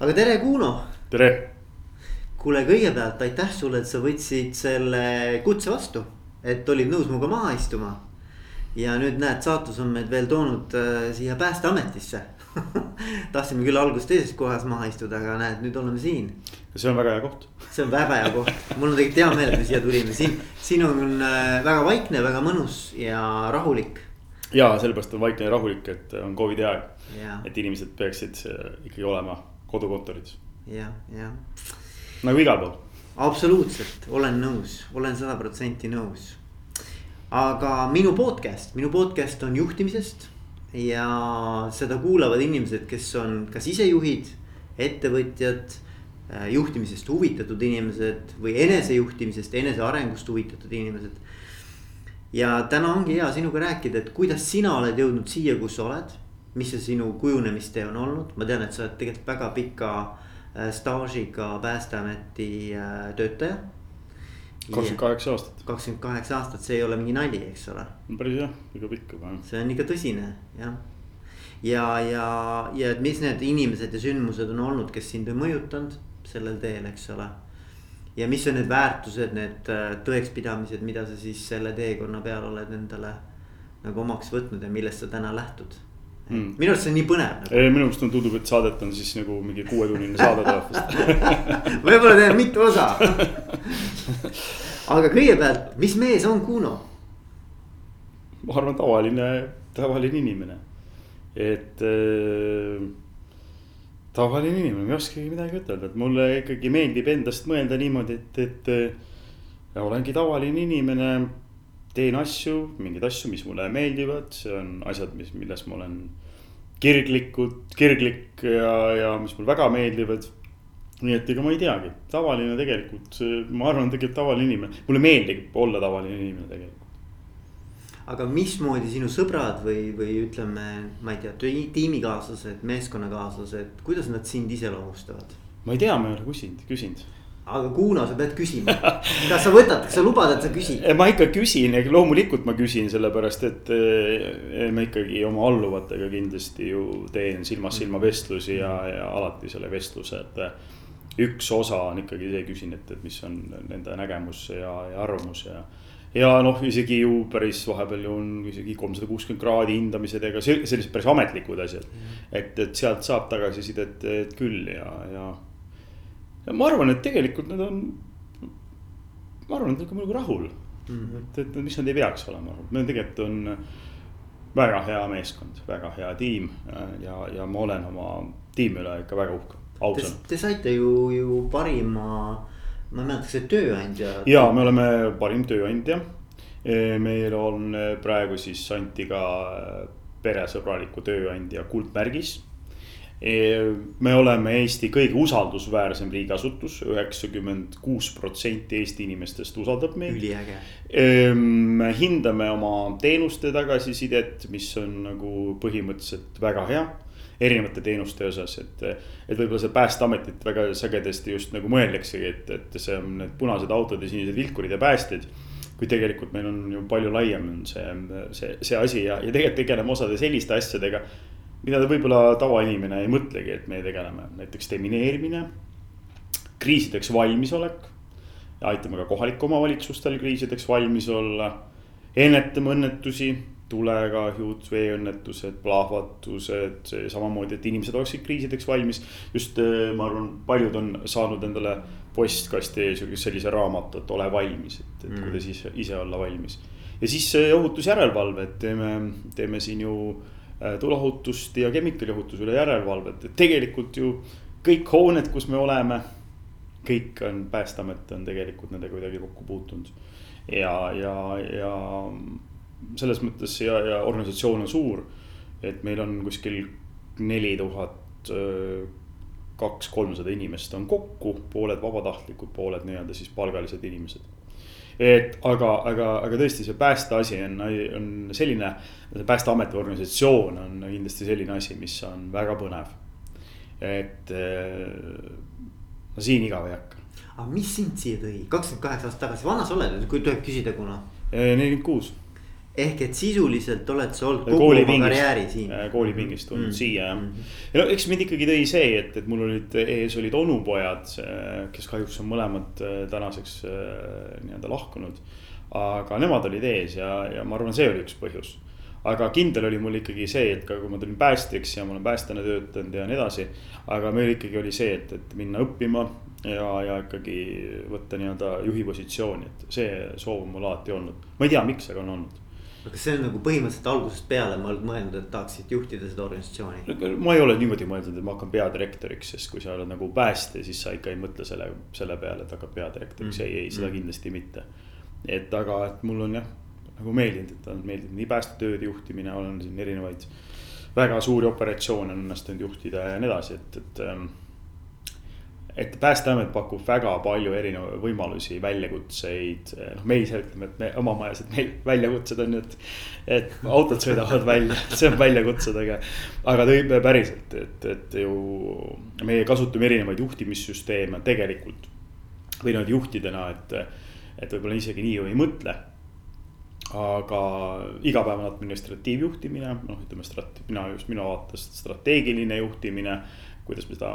aga tere, Kuno. tere. kuule, kõigepealt aitäh sulle, et sa võtsid selle kutse vastu, et olid nõus minuga maha istuma. ja nüüd näed, saatus on meid veel toonud äh, siia päästeametisse tahtsime küll alguses teises kohas maha istuda, aga näed, nüüd oleme siin. see on väga hea koht. see on väga hea koht, mul on tegelikult hea meel, et me siia tulime, siin, siin on äh, väga vaikne, väga mõnus ja rahulik ja sellepärast on vaikne ja rahulik, et on Covidi aeg. et inimesed peaksid äh, ikkagi olema kodukontorites. jah, jah. nagu igal pool. absoluutselt, olen nõus, olen sada protsenti nõus. aga minu podcast, minu podcast on juhtimisest ja seda kuulavad inimesed, kes on kas ise juhid, ettevõtjad äh, juhtimisest huvitatud inimesed või enesejuhtimisest, enesearengust huvitatud inimesed ja täna ongi hea sinuga rääkida, et kuidas sina oled jõudnud siia, kus sa oled. Mis see sinu kujunemistee on olnud, ma tean, et sa oled tegelikult väga pika äh, staažiga päästeameti äh, töötaja. kakskümmend kaheksa aastat. kakskümmend kaheksa aastat, see ei ole mingi nali, eks ole. päris jah, ikka pikk juba. see on ikka tõsine jah. ja, ja, ja et mis need inimesed ja sündmused on olnud, kes sind on mõjutanud sellel teel, eks ole ja mis on need väärtused, need äh, tõekspidamised, mida sa siis selle teekonna peal oled endale nagu omaks võtnud ja millest sa täna lähtud mm.? minu arust see on nii põnev nagu.. ei, minu arust on tundub, et saadet on siis nagu mingi kuuetunnine saade tavaliselt võib-olla teeme mitu osa aga kõigepealt, mis mees on Kuno? ma arvan, tavaline, tavaline inimene, et äh, tavaline inimene, ma ei oskagi midagi ütelda, et mulle ikkagi meeldib endast mõelda niimoodi, et, et. Ja olengi tavaline inimene, teen asju, mingeid asju, mis mulle meeldivad, see on asjad, mis, milles ma olen kirglikud, kirglik ja, ja mis mulle väga meeldivad. nii et ega ma ei teagi, tavaline tegelikult, ma arvan, tegelikult tavaline inimene, mulle meeldib olla tavaline inimene tegelikult aga mismoodi sinu sõbrad või, või ütleme, ma ei tea, tiimikaaslased, meeskonnakaaslased, kuidas nad sind iseloomustavad? ma ei tea, ma ei ole küsinud, küsinud aga Kuno, sa pead küsima, kas sa võtad, kas sa lubad, et sa küsid? ma ikka küsin, loomulikult ma küsin, sellepärast et eh, ma ikkagi oma alluvatega kindlasti ju teen silmast silma vestlusi ja, ja alati selle vestluse, et üks osa on ikkagi see, küsin, et, et mis on nende nägemus ja, ja arvamus ja ja noh, isegi ju päris vahepeal ju on isegi kolmsada kuuskümmend kraadi hindamised, ega sellised päris ametlikud asjad. Mm.. et, et sealt saab tagasisidet küll ja, ja, ja ma arvan, et tegelikult nad on. ma arvan, et nad on minuga rahul mm. -hmm. et, et mis nad ei peaks olema, meil tegelikult on väga hea meeskond, väga hea tiim ja, ja ma olen oma tiimi üle ikka väga uhke, ausalt. Te saite ju, ju parima ma ei mäleta, kas see tööandja. ja me oleme parim tööandja. E, meil on e, praegu siis anti ka e, peresõbraliku tööandja kuldmärgis. Me oleme Eesti kõige usaldusväärsem riigiasutus, üheksakümmend kuus protsenti Eesti inimestest usaldab meid. üliäge. me hindame oma teenuste tagasisidet, mis on nagu põhimõtteliselt väga hea erinevate teenuste osas, et. et võib-olla see päästeametit väga sagedasti just nagu mõeldaksegi, et, et see on need punased autod ja sinised vilkurid ja päästjad. kui tegelikult meil on ju palju laiem on see, see, see asi ja, ja tegelikult tegeleme osade selliste asjadega. Mida võib-olla tavainimene ei mõtlegi, et me tegeleme, näiteks demineerimine, kriisideks valmisolek. aitame ka kohalikel omavalitsustel kriisideks valmis olla, ennetame õnnetusi tulekahjud, veeõnnetused, plahvatused, samamoodi, et inimesed oleksid kriisideks valmis. just äh, ma arvan, paljud on saanud endale postkasti sellise raamatu, et ole valmis, et, et mm. kuidas ise, ise olla valmis. ja siis ohutusjärelevalve, et teeme, teeme siin ju äh, tuleohutust ja kemikaaliohutuse üle järelevalvet, et tegelikult ju kõik hooned, kus me oleme. kõik on, päästeamet on tegelikult nendega kuidagi kokku puutunud ja, ja, ja selles mõttes ja, ja organisatsioon on suur. et meil on kuskil neli tuhat, kaks, kolmsada inimest on kokku, pooled vabatahtlikud, pooled nii-öelda siis palgalised inimesed et aga, aga, aga tõesti, see päästeasi on, on selline, päästeameti organisatsioon on kindlasti selline asi, mis on väga põnev. et no siin igav ei hakka. aga mis sind siia tõi, kakskümmend kaheksa aastat tagasi, vana sa oled, kui tohib küsida, kuna? nelikümmend kuus ehk et sisuliselt oled sa olnud kogu oma karjääri siin. koolipingist tulnud mm. Siia jah Mm. ja no eks mind ikkagi tõi see, et, et mul olid ees olid onupojad, kes kahjuks on mõlemad äh, tänaseks äh, nii-öelda lahkunud. aga nemad olid ees ja, ja ma arvan, see oli üks põhjus. aga kindel oli mul ikkagi see, et ka kui ma tulin päästjaks ja ma olen päästjana töötanud ja nii edasi. aga meil ikkagi oli see, et, et minna õppima ja, ja ikkagi võtta nii-öelda juhi positsiooni, et see soov on mul alati olnud. ma ei tea, miks, aga on olnud aga see on nagu põhimõtteliselt algusest peale mõelnud, mõelnud, et tahaksid juhtida seda organisatsiooni? ma ei ole niimoodi mõelnud, et ma hakkan peadirektoriks, sest kui sa oled nagu päästja, siis sa ikka ei mõtle selle, selle peale, et hakkad peadirektoriks mm, -hmm. ei, ei seda kindlasti mitte. et aga, et mul on jah, nagu meeldinud, et on meeldinud nii päästetööde juhtimine, olen siin erinevaid. väga suuri operatsioone on õnnestunud juhtida ja nii edasi, et, et ähm, et Päästeamet pakub väga palju erinevaid võimalusi, väljakutseid, noh, me ise ütleme, et me oma majas, et meil väljakutsed on ju, et. et autod sõidavad välja, see on väljakutsed, aga, aga tõi päriselt, et, et ju meie kasutame erinevaid juhtimissüsteeme tegelikult. või noh, juhtidena, et, et võib-olla isegi nii ju ei mõtle aga igapäevane administratiivjuhtimine, noh, ütleme strat-, mina just minu vaatest strateegiline juhtimine kuidas me seda,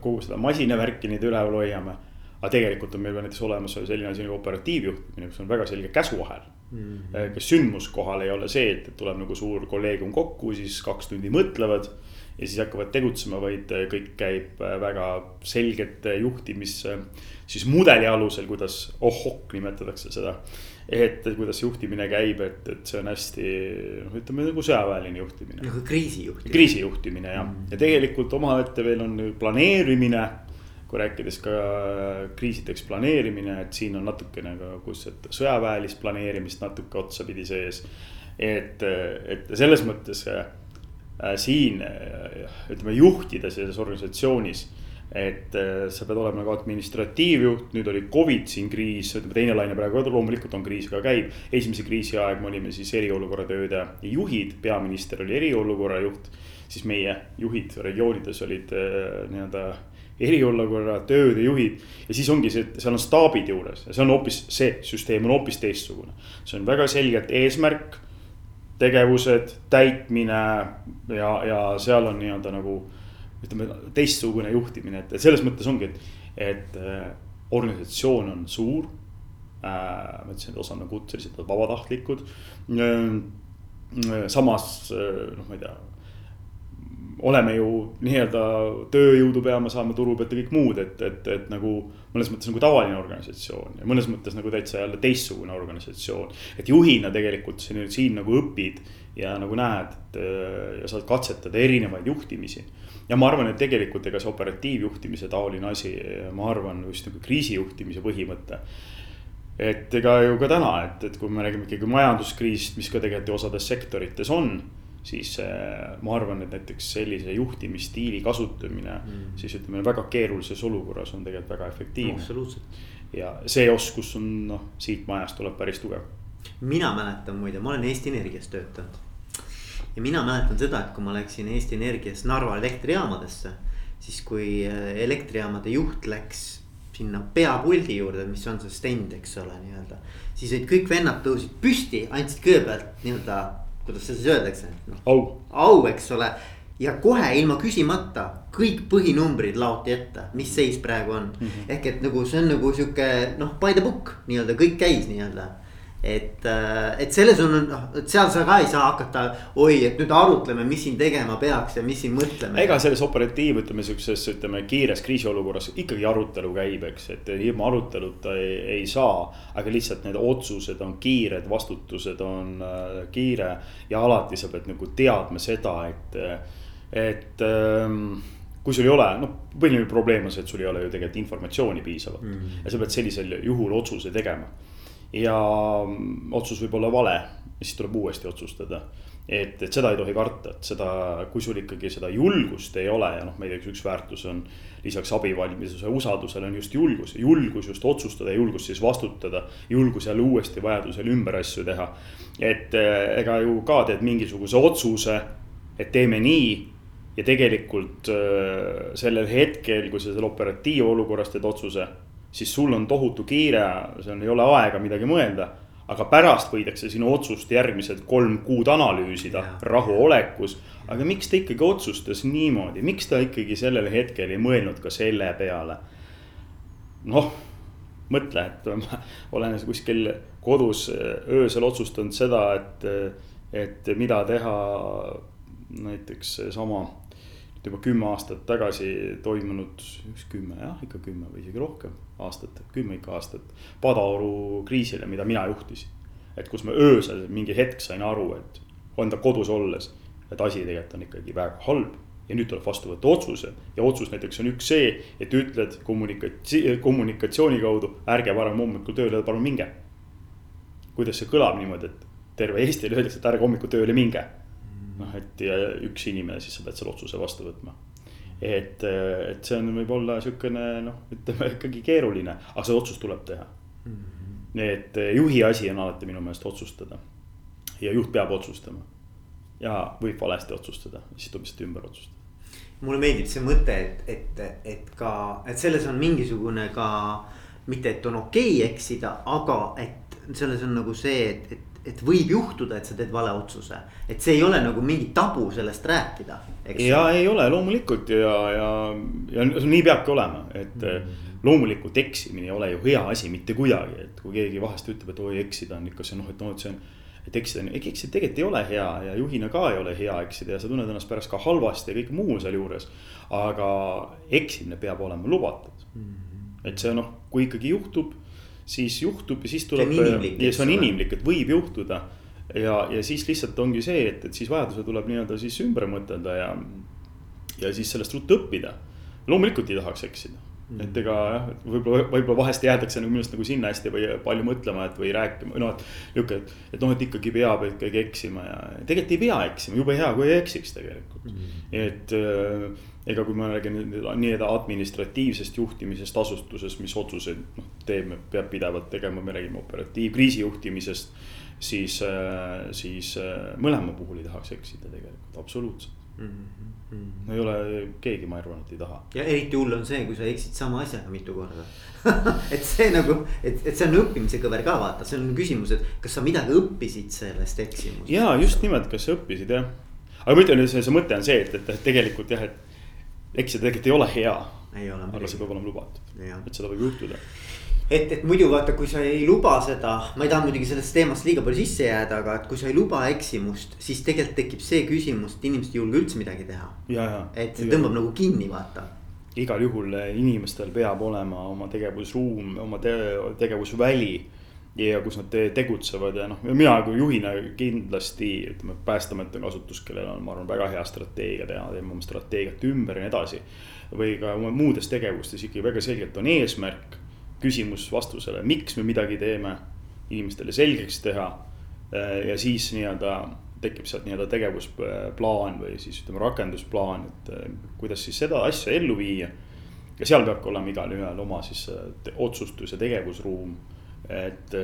kogu seda masinavärki nüüd üleval hoiame. aga tegelikult on meil ka näiteks olemas selline asi nagu operatiivjuhtimine, kus on väga selge käsuahel mm. -hmm. kes sündmuskohal ei ole see, et tuleb nagu suur kolleegium kokku, siis kaks tundi mõtlevad. ja siis hakkavad tegutsema, vaid kõik käib väga selgete juhtimis siis mudeli alusel, kuidas ohhok nimetatakse seda et, kuidas juhtimine käib, et, et see on hästi noh, ütleme nagu sõjaväeline juhtimine. nagu kriisijuhtimine. kriisijuhtimine jah mm, ja tegelikult omaette veel on planeerimine. kui rääkides ka kriisideks planeerimine, et siin on natukene ka, kus, et sõjaväelist planeerimist natuke otsapidi sees. et, et selles mõttes äh, siin ütleme juhtida selles organisatsioonis et äh, sa pead olema nagu administratiivjuht, nüüd oli Covid siin kriis, ütleme teine laine praegu loomulikult on kriis ka käib. esimese kriisi aeg me olime siis eriolukorra tööde juhid, peaminister oli eriolukorra juht. siis meie juhid regioonides olid äh, nii-öelda eriolukorra tööde juhid. ja siis ongi see, seal on staabid juures ja see on hoopis, see süsteem on hoopis teistsugune. see on väga selgelt eesmärk, tegevused, täitmine ja, ja seal on nii-öelda nagu ütleme teistsugune juhtimine, et, et selles mõttes ongi, et, et äh, organisatsioon on suur äh,. ma ütlesin, et osa on kutselised, vabatahtlikud äh,. samas äh, noh, ma ei tea oleme ju nii-öelda tööjõudu peame saama turu pealt ja kõik muud, et, et, et nagu. mõnes mõttes nagu tavaline organisatsioon ja mõnes mõttes nagu täitsa jälle teistsugune organisatsioon. et juhina tegelikult siin, siin nagu õpid ja nagu näed ja saad katsetada erinevaid juhtimisi ja ma arvan, et tegelikult ega see operatiivjuhtimise taoline asi, ma arvan just nagu kriisijuhtimise põhimõte. et ega ju ka täna, et, et kui me räägime ikkagi majanduskriisist, mis ka tegelikult ju osades sektorites on siis äh, ma arvan, et näiteks sellise juhtimisstiili kasutamine mm. siis ütleme väga keerulises olukorras on tegelikult väga efektiivne no,. ja see oskus on noh, siit majast tuleb päris tugev. mina mäletan muide, ma olen Eesti Energias töötanud ja mina mäletan seda, et kui ma läksin Eesti Energias Narva elektrijaamadesse, siis kui äh, elektrijaamade juht läks sinna peapuldi juurde, mis on see stend, eks ole, nii-öelda. siis olid kõik vennad tõusid püsti, andsid kõigepealt nii-öelda, kuidas seda siis öeldakse no,. au. au, eks ole. ja kohe ilma küsimata kõik põhinumbrid laoti ette, mis seis praegu on mm. -hmm. ehk et nagu see on nagu sihuke noh, by the book nii-öelda kõik käis nii-öelda et, äh, et selles on noh, et seal sa ka ei saa hakata, oi, et nüüd arutleme, mis siin tegema peaks ja mis siin mõtleme. ega selles operatiiv, ütleme siukses, ütleme kiires kriisiolukorras ikkagi arutelu käib, eks, et ilma aruteluta ei, ei saa. aga lihtsalt need otsused on kiired, vastutused on äh, kiire ja alati sa pead nagu teadma seda, et, et ähm, kui sul ei ole, noh, põhiline probleem on see, et sul ei ole ju tegelikult informatsiooni piisavalt mm. -hmm. ja sa pead sellisel juhul otsuse tegema ja otsus võib olla vale, siis tuleb uuesti otsustada. et, et seda ei tohi karta, et seda, kui sul ikkagi seda julgust ei ole ja noh, näiteks üks väärtus on. lisaks abivalmiduse usaldusele on just julgus, julgus just otsustada, julgus siis vastutada. julgus jälle uuesti vajadusel ümber asju teha. et eh, ega ju ka teed mingisuguse otsuse, et teeme nii ja tegelikult äh, sellel hetkel, kui sa seal operatiivolukorras teed otsuse siis sul on tohutu kiire, seal ei ole aega midagi mõelda. aga pärast võidakse sinu otsust järgmised kolm kuud analüüsida Jaa. rahuolekus. aga miks ta ikkagi otsustas niimoodi, miks ta ikkagi sellel hetkel ei mõelnud ka selle peale? noh, mõtle, et ma olen kuskil kodus öösel otsustanud seda, et, et mida teha näiteks seesama juba kümme aastat tagasi toimunud, üks kümme jah, ikka kümme või isegi rohkem aastat, kümme ikka aastat. Padaoru kriisile, mida mina juhtisin. et kus ma öösel mingi hetk sain aru, et enda kodus olles, et asi tegelikult on ikkagi väga halb. ja nüüd tuleb vastu võtta otsuse ja otsus näiteks on üks see, et ütled kommunikatsi-, kommunikatsiooni kaudu, ärge varem hommikul tööle, palun minge. kuidas see kõlab niimoodi, et terve Eestile öeldakse, et ärge hommikul tööle minge noh, et ja üks inimene, siis sa pead selle otsuse vastu võtma. et, et see on võib-olla sihukene noh, ütleme ikkagi keeruline, aga see otsus tuleb teha mm. -hmm. et juhi asi on alati minu meelest otsustada. ja juht peab otsustama. ja võib valesti otsustada, siis tuleb lihtsalt ümber otsustada. mulle meeldib see mõte, et, et, et ka, et selles on mingisugune ka mitte, et on okei okay eksida, aga et selles on nagu see, et, et et võib juhtuda, et sa teed vale otsuse, et see ei ole nagu mingi tabu sellest rääkida. ja ei ole loomulikult ja, ja, ja nii peabki olema, et mm -hmm. loomulikult eksimine ei ole ju hea asi mitte kuidagi, et kui keegi vahest ütleb, et oi eksida on ikka see noh, et noh, et see on et eksida on, eksida tegelikult ei ole hea ja juhina ka ei ole hea eksida ja sa tunned ennast pärast ka halvasti ja kõik muu sealjuures. aga eksimine peab olema lubatud mm. -hmm. et see noh, kui ikkagi juhtub siis juhtub ja siis tuleb. ja see on inimlik, et võib juhtuda. ja, ja siis lihtsalt ongi see, et, et siis vajaduse tuleb nii-öelda siis ümber mõtelda ja, ja siis sellest ruttu õppida. loomulikult ei tahaks eksida. Et ega jah, võib-olla, võib-olla vahest jäädakse nagu minu arust nagu sinna hästi või palju mõtlema, et või rääkima, noh, et. nihuke, et, et noh, et ikkagi peab ikkagi eksima ja tegelikult ei pea eksima, jube hea, kui ei eksiks tegelikult mm. -hmm. et äh, ega kui ma räägin nii-öelda administratiivsest juhtimisest asutuses, mis otsuseid noh, teeb, peab pidevalt tegema, me räägime operatiivkriisi juhtimisest. siis, äh, siis äh, mõlema puhul ei tahaks eksida tegelikult, absoluutselt mm. -hmm. no ei ole keegi, ma arvan, et ei taha. ja eriti hull on see, kui sa eksid sama asjaga mitu korda et see nagu, et, et see on õppimise kõver ka vaata, see on küsimus, et kas sa midagi õppisid sellest eksimusest. ja just nimelt, kas sa õppisid jah. aga ma ütlen, see, see mõte on see, et, et tegelikult jah, et eksida tegelikult ei ole hea. aga see peab olema lubatud, et seda võib juhtuda et, et muidu vaata, kui sa ei luba seda, ma ei taha muidugi sellest teemast liiga palju sisse jääda, aga et kui sa ei luba eksimust, siis tegelikult tekib see küsimus, et inimesed ei julge üldse midagi teha. et see tõmbab nagu kinni, vaata. igal juhul inimestel peab olema oma tegevusruum, oma te tegevusväli ja kus nad te tegutsevad ja noh, mina kui juhina kindlasti ütleme, päästeamet on kasutus, kellel on, ma arvan, väga hea strateegia teha, teeme oma strateegiat ümber ja nii edasi. või ka muudes tegevustes ikkagi väga selgelt on eesmärk, küsimus vastusele, miks me midagi teeme, inimestele selgeks teha. ja siis nii-öelda tekib sealt nii-öelda tegevusplaan või siis ütleme, rakendusplaan, et kuidas siis seda asja ellu viia. ja seal peabki olema igalühel oma siis otsustus ja tegevusruum et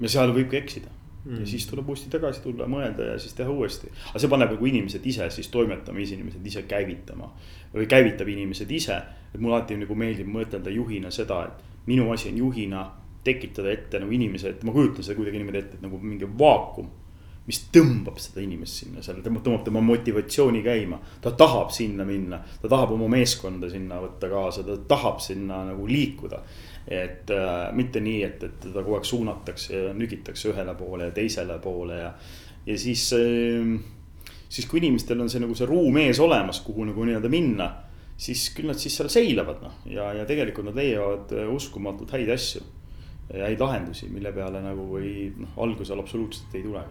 ja seal võib ka eksida mm. ja siis tuleb uuesti tagasi tulla, mõelda ja siis teha uuesti. aga see paneb nagu inimesed ise siis toimetama, inimesed ise käivitama või käivitab inimesed ise. et mulle alati nagu meeldib mõtelda juhina seda, et minu asi on juhina tekitada ette nagu inimese, et ma kujutan seda kuidagi niimoodi ette, et nagu mingi vaakum mis tõmbab seda inimest sinna, seal tõmbab, tõmbab tema motivatsiooni käima. ta tahab sinna minna, ta tahab oma meeskonda sinna võtta kaasa, ta tahab sinna nagu liikuda et äh, mitte nii, et, et teda kogu aeg suunatakse ja nügitakse ühele poole ja teisele poole ja, ja siis äh,. siis kui inimestel on see nagu see ruum ees olemas, kuhu nagu nii-öelda minna, siis küll nad siis seal seilavad noh, ja, ja tegelikult nad leiavad äh, uskumatult häid asju. ja häid lahendusi, mille peale nagu ei noh, algusel absoluutselt ei tule.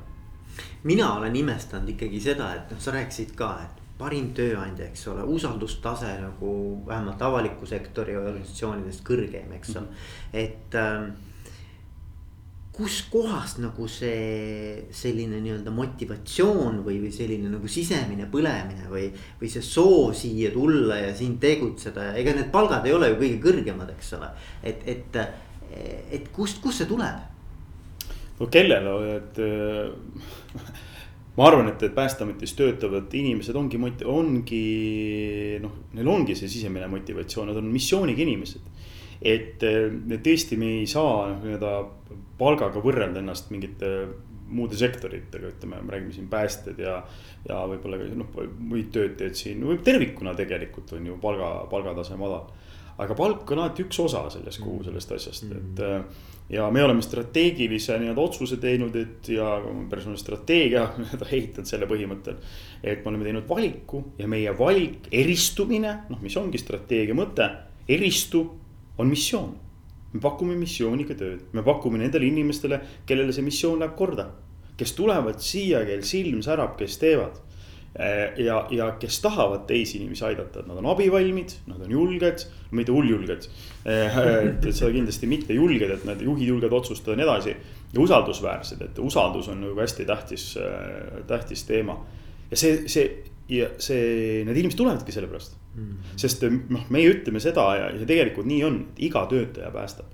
mina olen imestanud ikkagi seda, et noh, sa rääkisid ka, et parim tööandja, eks ole, usaldustase nagu vähemalt avaliku sektori organisatsioonidest kõrgeim, eks ole, mhm. et ähm, kuskohast nagu see selline nii-öelda motivatsioon või, või selline nagu sisemine põlemine või, või see soov siia tulla ja siin tegutseda ja ega need palgad ei ole ju kõige kõrgemad, eks ole. et, et, et kust, kust see tuleb? no kellel, et ma arvan, et, et päästeametis töötavad inimesed ongi, ongi noh, neil ongi see sisemine motivatsioon, nad on missiooniga inimesed. et tõesti, me ei saa nii-öelda palgaga võrrelda ennast mingite muude sektoritega, ütleme, me räägime siin päästjad ja. ja võib-olla ka noh, muid töötajaid siin, võib tervikuna tegelikult on ju palga, palgatase madal. aga palk on alati üks osa sellest, kogu mm. sellest asjast, et. Äh, ja me oleme strateegilise nii-öelda otsuse teinud, et ja personali strateegia nii-öelda ehitanud selle põhimõttel. et me oleme teinud valiku ja meie valik, eristumine, noh, mis ongi strateegia mõte, eristu on missioon me pakume missiooniga tööd, me pakume nendele inimestele, kellele see missioon läheb korda. kes tulevad siia, kel silm särab, kes teevad. Eh, ja, ja kes tahavad teisi inimesi aidata, et nad on abivalmid, nad on julged, mitte hulljulged. Eh, et seda kindlasti mitte julged, et nad juhid julgevad otsustada ja nii edasi. ja usaldusväärsed, et usaldus on nagu hästi tähtis, tähtis teema. ja see, see ja see, need inimesed tulevadki sellepärast mm. -hmm. sest noh, meie ütleme seda ja, ja tegelikult nii on, et iga töötaja päästab.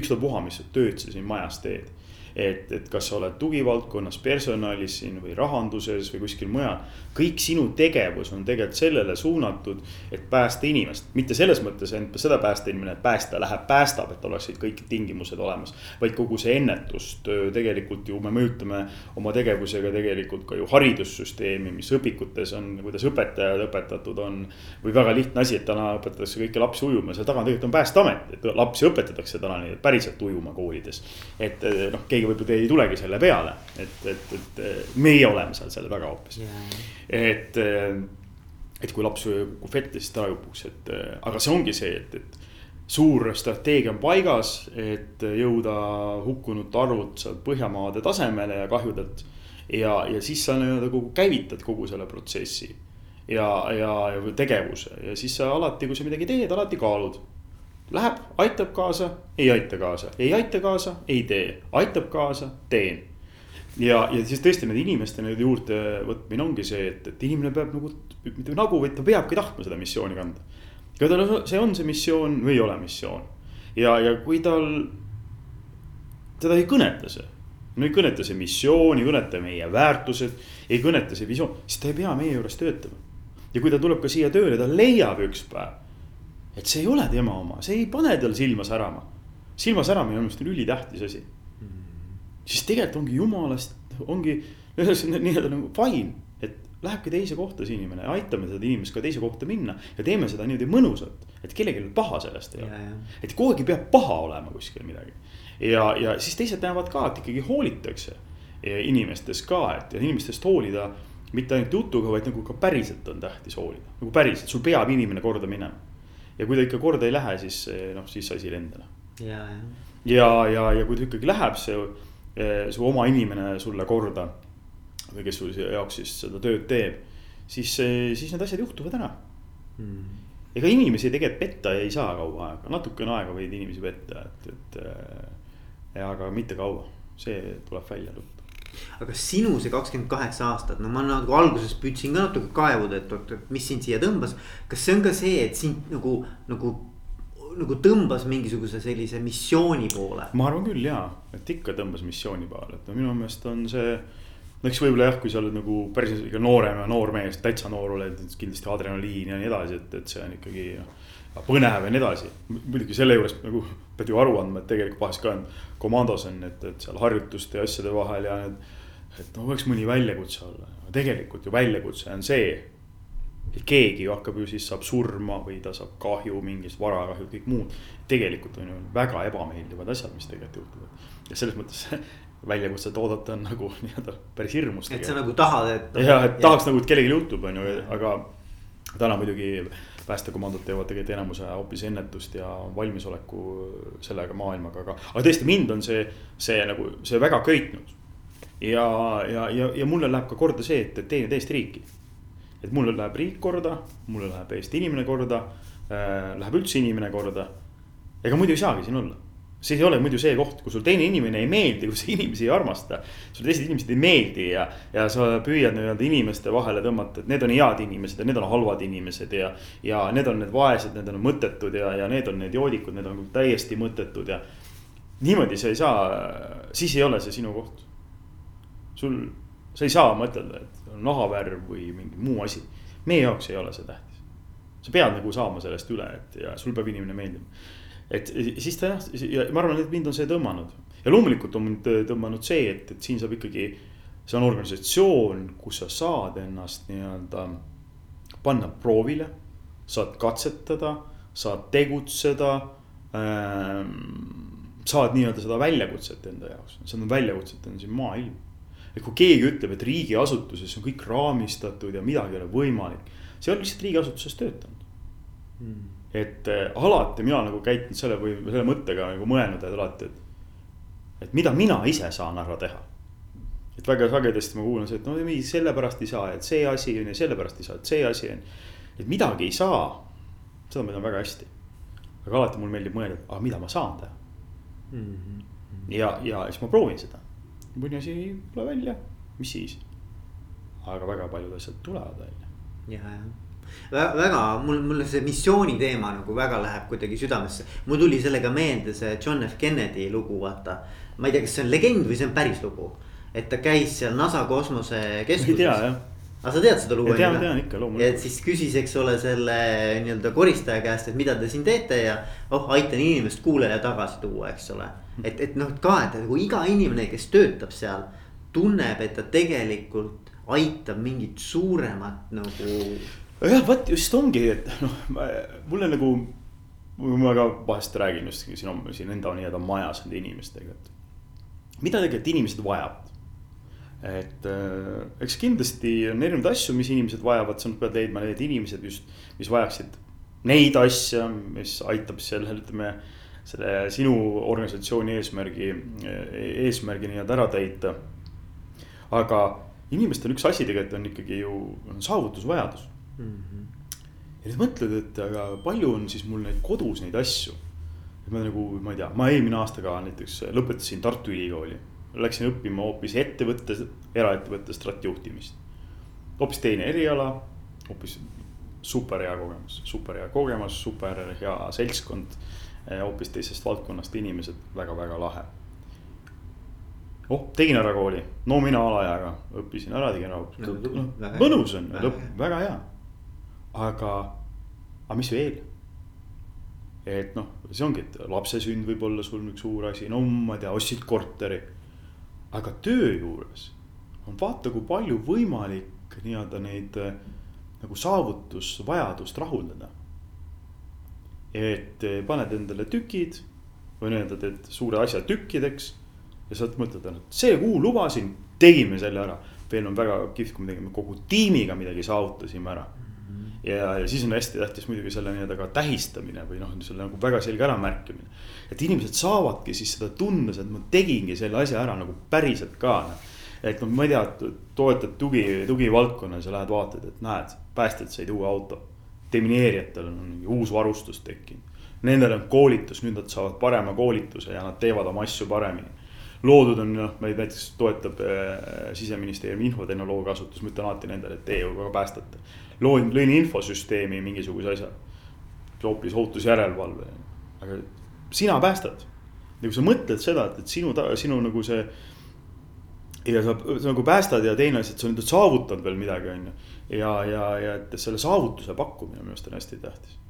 Ükstapuha, mis tööd sa siin majas teed et, et kas sa oled tugivaldkonnas, personalis siin või rahanduses või kuskil mujal. kõik sinu tegevus on tegelikult sellele suunatud, et päästa inimest, mitte selles mõttes ainult seda päästa inimene, et päästja läheb, päästab, et oleksid kõik tingimused olemas. vaid kogu see ennetustöö tegelikult ju me mõjutame oma tegevusega tegelikult ka ju haridussüsteemi, mis õpikutes on, kuidas õpetajad õpetatud on. või väga lihtne asi, et täna õpetatakse kõiki lapsi ujuma, seal taga tegelikult on päästeamet, et lapsi õpetatakse täna nii, et päriselt ujuma koolides. et noh, keegi võib-olla ei tulegi selle peale, et, et, et meie oleme seal selle taga hoopis. Yeah.. et, et kui laps kukub vette, siis ta upuks, et aga see ongi see, et, et suur strateegia on paigas, et jõuda hukkunute arvud sealt Põhjamaade tasemele ja kahjudelt. ja, ja siis sa nii-öelda kogu käivitad kogu selle protsessi ja, ja, ja tegevuse. Ja siis sa alati, kui sa midagi teed, alati kaalud Läheb, aitab kaasa, ei aita kaasa, ei aita kaasa, ei tee, aitab kaasa, teen. ja, ja siis tõesti need inimeste nüüd juurde võtmine ongi see, et, et inimene peab nagu, mitte nagu, vaid ta peabki tahtma seda missiooni kanda. ja tal on, see on see missioon või ei ole missioon. ja, ja kui tal, teda ei kõneta see no ei kõneta see missioon, ei kõneta meie väärtused, ei kõneta see visioon, siis ta ei pea meie juures töötama. ja kui ta tuleb ka siia tööle, ta leiab üks päev et see ei ole tema oma, see ei pane tal silma särama. silma säramine on minu meelest ülitähtis asi mm. -hmm. siis tegelikult ongi jumalast, ongi nii-öelda nagu fine, et lähebki teise kohta see inimene, aitame seda inimest ka teise kohta minna. ja teeme seda niimoodi mõnusalt, et kellelgi paha sellest ei ole. et kogu aeg ei pea paha olema kuskil midagi. ja, ja siis teised näevad ka, et ikkagi hoolitakse inimestest ka, et inimestest hoolida mitte ainult jutuga, vaid nagu ka päriselt on tähtis hoolida, nagu päriselt, sul peab inimene korda minema ja kui ta ikka korda ei lähe, siis noh, siis asi ei lenda. ja, ja, ja, ja, ja kui ta ikkagi läheb, see eh, su oma inimene sulle korda. või kes sul jaoks siis seda tööd teeb, siis, siis need asjad juhtuvad ära mm ega inimesi tegelikult petta ei saa kaua aega, natukene aega võid inimesi petta, et, et. Eh, aga mitte kaua, see tuleb välja aga sinu see kakskümmend kaheksa aastat, no ma nagu alguses püüdsin ka natuke kaevuda, et oot, et mis sind siia tõmbas. kas see on ka see, et sind nagu, nagu, nagu tõmbas mingisuguse sellise missiooni poole? ma arvan küll jaa, et ikka tõmbas missiooni poole, et no minu meelest on see no eks võib-olla jah, kui sa oled nagu päris ikka noorem ja noor mees, täitsa noor oled, kindlasti adrenaliin ja nii edasi, et, et see on ikkagi põnev ja nii edasi. muidugi selle juures nagu pead ju aru andma, et tegelikult vahest ka on komandos on, et, et seal harjutuste ja asjade vahel ja need. et no võiks mõni väljakutse olla, tegelikult ju väljakutse on see. et keegi ju hakkab ju siis saab surma või ta saab kahju, mingist varakahju, kõik muud. tegelikult on ju väga ebameeldivad asjad, mis tegelikult juhtuvad ja selles mõttes väljakutset oodata on nagu nii-öelda päris hirmus. et sa nagu tahad, et. ja, et tahaks nagu, et kellelgi juhtub, on ju, aga täna muidugi päästekomandod teevad tegelikult enamuse hoopis ennetust ja valmisoleku sellega maailmaga, aga, aga tõesti, mind on see, see nagu see väga köitnud. ja, ja, ja, ja mulle läheb ka korda see, et, et teenida Eesti riiki. et mulle läheb riik korda, mulle läheb Eesti inimene korda äh,, läheb üldse inimene korda. ega muidu ei saagi siin olla siis ei ole muidu see koht, kui sul teine inimene ei meeldi, kui sa inimesi ei armasta. sulle teised inimesed ei meeldi ja, ja sa püüad nii-öelda inimeste vahele tõmmata, et need on head inimesed ja need on halvad inimesed ja. ja need on need vaesed, need on mõttetud ja, ja need on need joodikud, need on täiesti mõttetud ja. niimoodi sa ei saa, siis ei ole see sinu koht. sul, sa ei saa mõtelda, et nahavärv või mingi muu asi. meie jaoks ei ole see tähtis. sa pead nagu saama sellest üle, et ja sul peab inimene meeldima et siis ta jah, ja ma arvan, et mind on see tõmmanud ja loomulikult on mind tõmmanud see, et, et siin saab ikkagi. see on organisatsioon, kus sa saad ennast nii-öelda panna proovile, saad katsetada, saad tegutseda ähm, saad nii-öelda seda väljakutset enda jaoks, seda väljakutset on siin maailm. et kui keegi ütleb, et riigiasutuses on kõik raamistatud ja midagi ei ole võimalik, see on lihtsalt riigiasutuses töötanud mm.. Et äh, alati mina nagu käitunud selle või selle mõttega nagu mõelnud, et alati, et et mida mina ise saan ära teha. et väga sagedasti ma kuulen seda, et no ei sellepärast ei saa, et see asi on ja sellepärast ei saa, et see asi on. et midagi ei saa, seda ma tean väga hästi. aga alati mulle meeldib mõelda, et aga mida ma saan teha mm. -hmm. ja, ja siis ma proovin seda. mõni asi ei tule välja, mis siis. aga väga paljud asjad tulevad välja. ja, jah väga, mul, mulle see missiooni teema nagu väga läheb kuidagi südamesse. mul tuli sellega meelde see John F Kennedy lugu, vaata ma ei tea, kas see on legend või see on päris lugu. et ta käis seal NASA kosmosekeskuses. ei tea jah aga sa tead seda lugu? tean, tean ikka loomulikult. et siis küsis, eks ole, selle nii-öelda koristaja käest, et mida te siin teete ja oh, aitan inimest kuulele tagasi tuua, eks ole. et, et noh, ka, et nagu iga inimene, kes töötab seal, tunneb, et ta tegelikult aitab mingit suuremat nagu. Jah, vot just ongi, et noh, mulle nagu, ma ka vahest räägin just siin, siin enda nii-öelda majas nende inimestega, et mida tegelikult inimesed vajavad. et äh, eks kindlasti on erinevaid asju, mis inimesed vajavad, sa pead leidma need inimesed just, mis vajaksid neid asju, mis aitab sellel, ütleme. selle sinu organisatsiooni eesmärgi, eesmärgi nii-öelda ära täita. aga inimestel üks asi tegelikult on ikkagi ju on saavutusvajadus mm. -hmm. ja nüüd mõtled, et aga palju on siis mul neid kodus neid asju ma nagu, ma ei tea, ma eelmine aasta ka näiteks lõpetasin Tartu Ülikooli. Läksin õppima hoopis ettevõtte, eraettevõtte straatjuhtimist. hoopis teine eriala, hoopis super hea kogemus, super hea kogemus, super hea seltskond. hoopis teisest valdkonnast inimesed väga,, väga-väga lahe. oh, tegin ära kooli, no mina alaeaga õppisin ära, tegin ära no,. mõnus on, väga hea. Aga, aga mis veel et noh, see ongi, et lapse sünd võib olla sul üks suur asi, no ma ei tea, ostsid korteri. aga töö juures on vaata, kui palju võimalik nii-öelda neid äh, nagu saavutusvajadust rahuldada. et äh, paned endale tükid või nii-öelda teed suure asja tükkideks. ja sa mõtled, et see kuu lubasin, tegime selle ära. veel on väga kihvt, kui me tegime kogu tiimiga midagi saavutasime ära ja, ja siis on hästi tähtis muidugi selle nii-öelda ka tähistamine või noh, selle nagu väga selge äramärkimine. et inimesed saavadki siis seda tunda, et ma tegingi selle asja ära nagu päriselt ka. Noh. et noh, ma ei tea, toetad tugi, tugivaldkonnas ja lähed vaatad, et näed, päästjad said uue auto. demineerijatel on mingi uus varustus tekkinud. Nendel on koolitus, nüüd nad saavad parema koolituse ja nad teevad oma asju paremini loodud on noh, meid näiteks toetab äh, siseministeeriumi infotehnoloogia asutus, ma ütlen alati nendele, et teie ju ka päästate loon, lõin infosüsteemi mingisuguse asja. hoopis ohutusjärelevalve, aga sina päästad. ja kui sa mõtled seda, et, et sinu, sinu nagu see. ja sa, sa nagu päästad ja teine asi, et sa nüüd saavutad veel midagi, on ju. ja, ja, ja et selle saavutuse pakkumine minu arust on hästi tähtis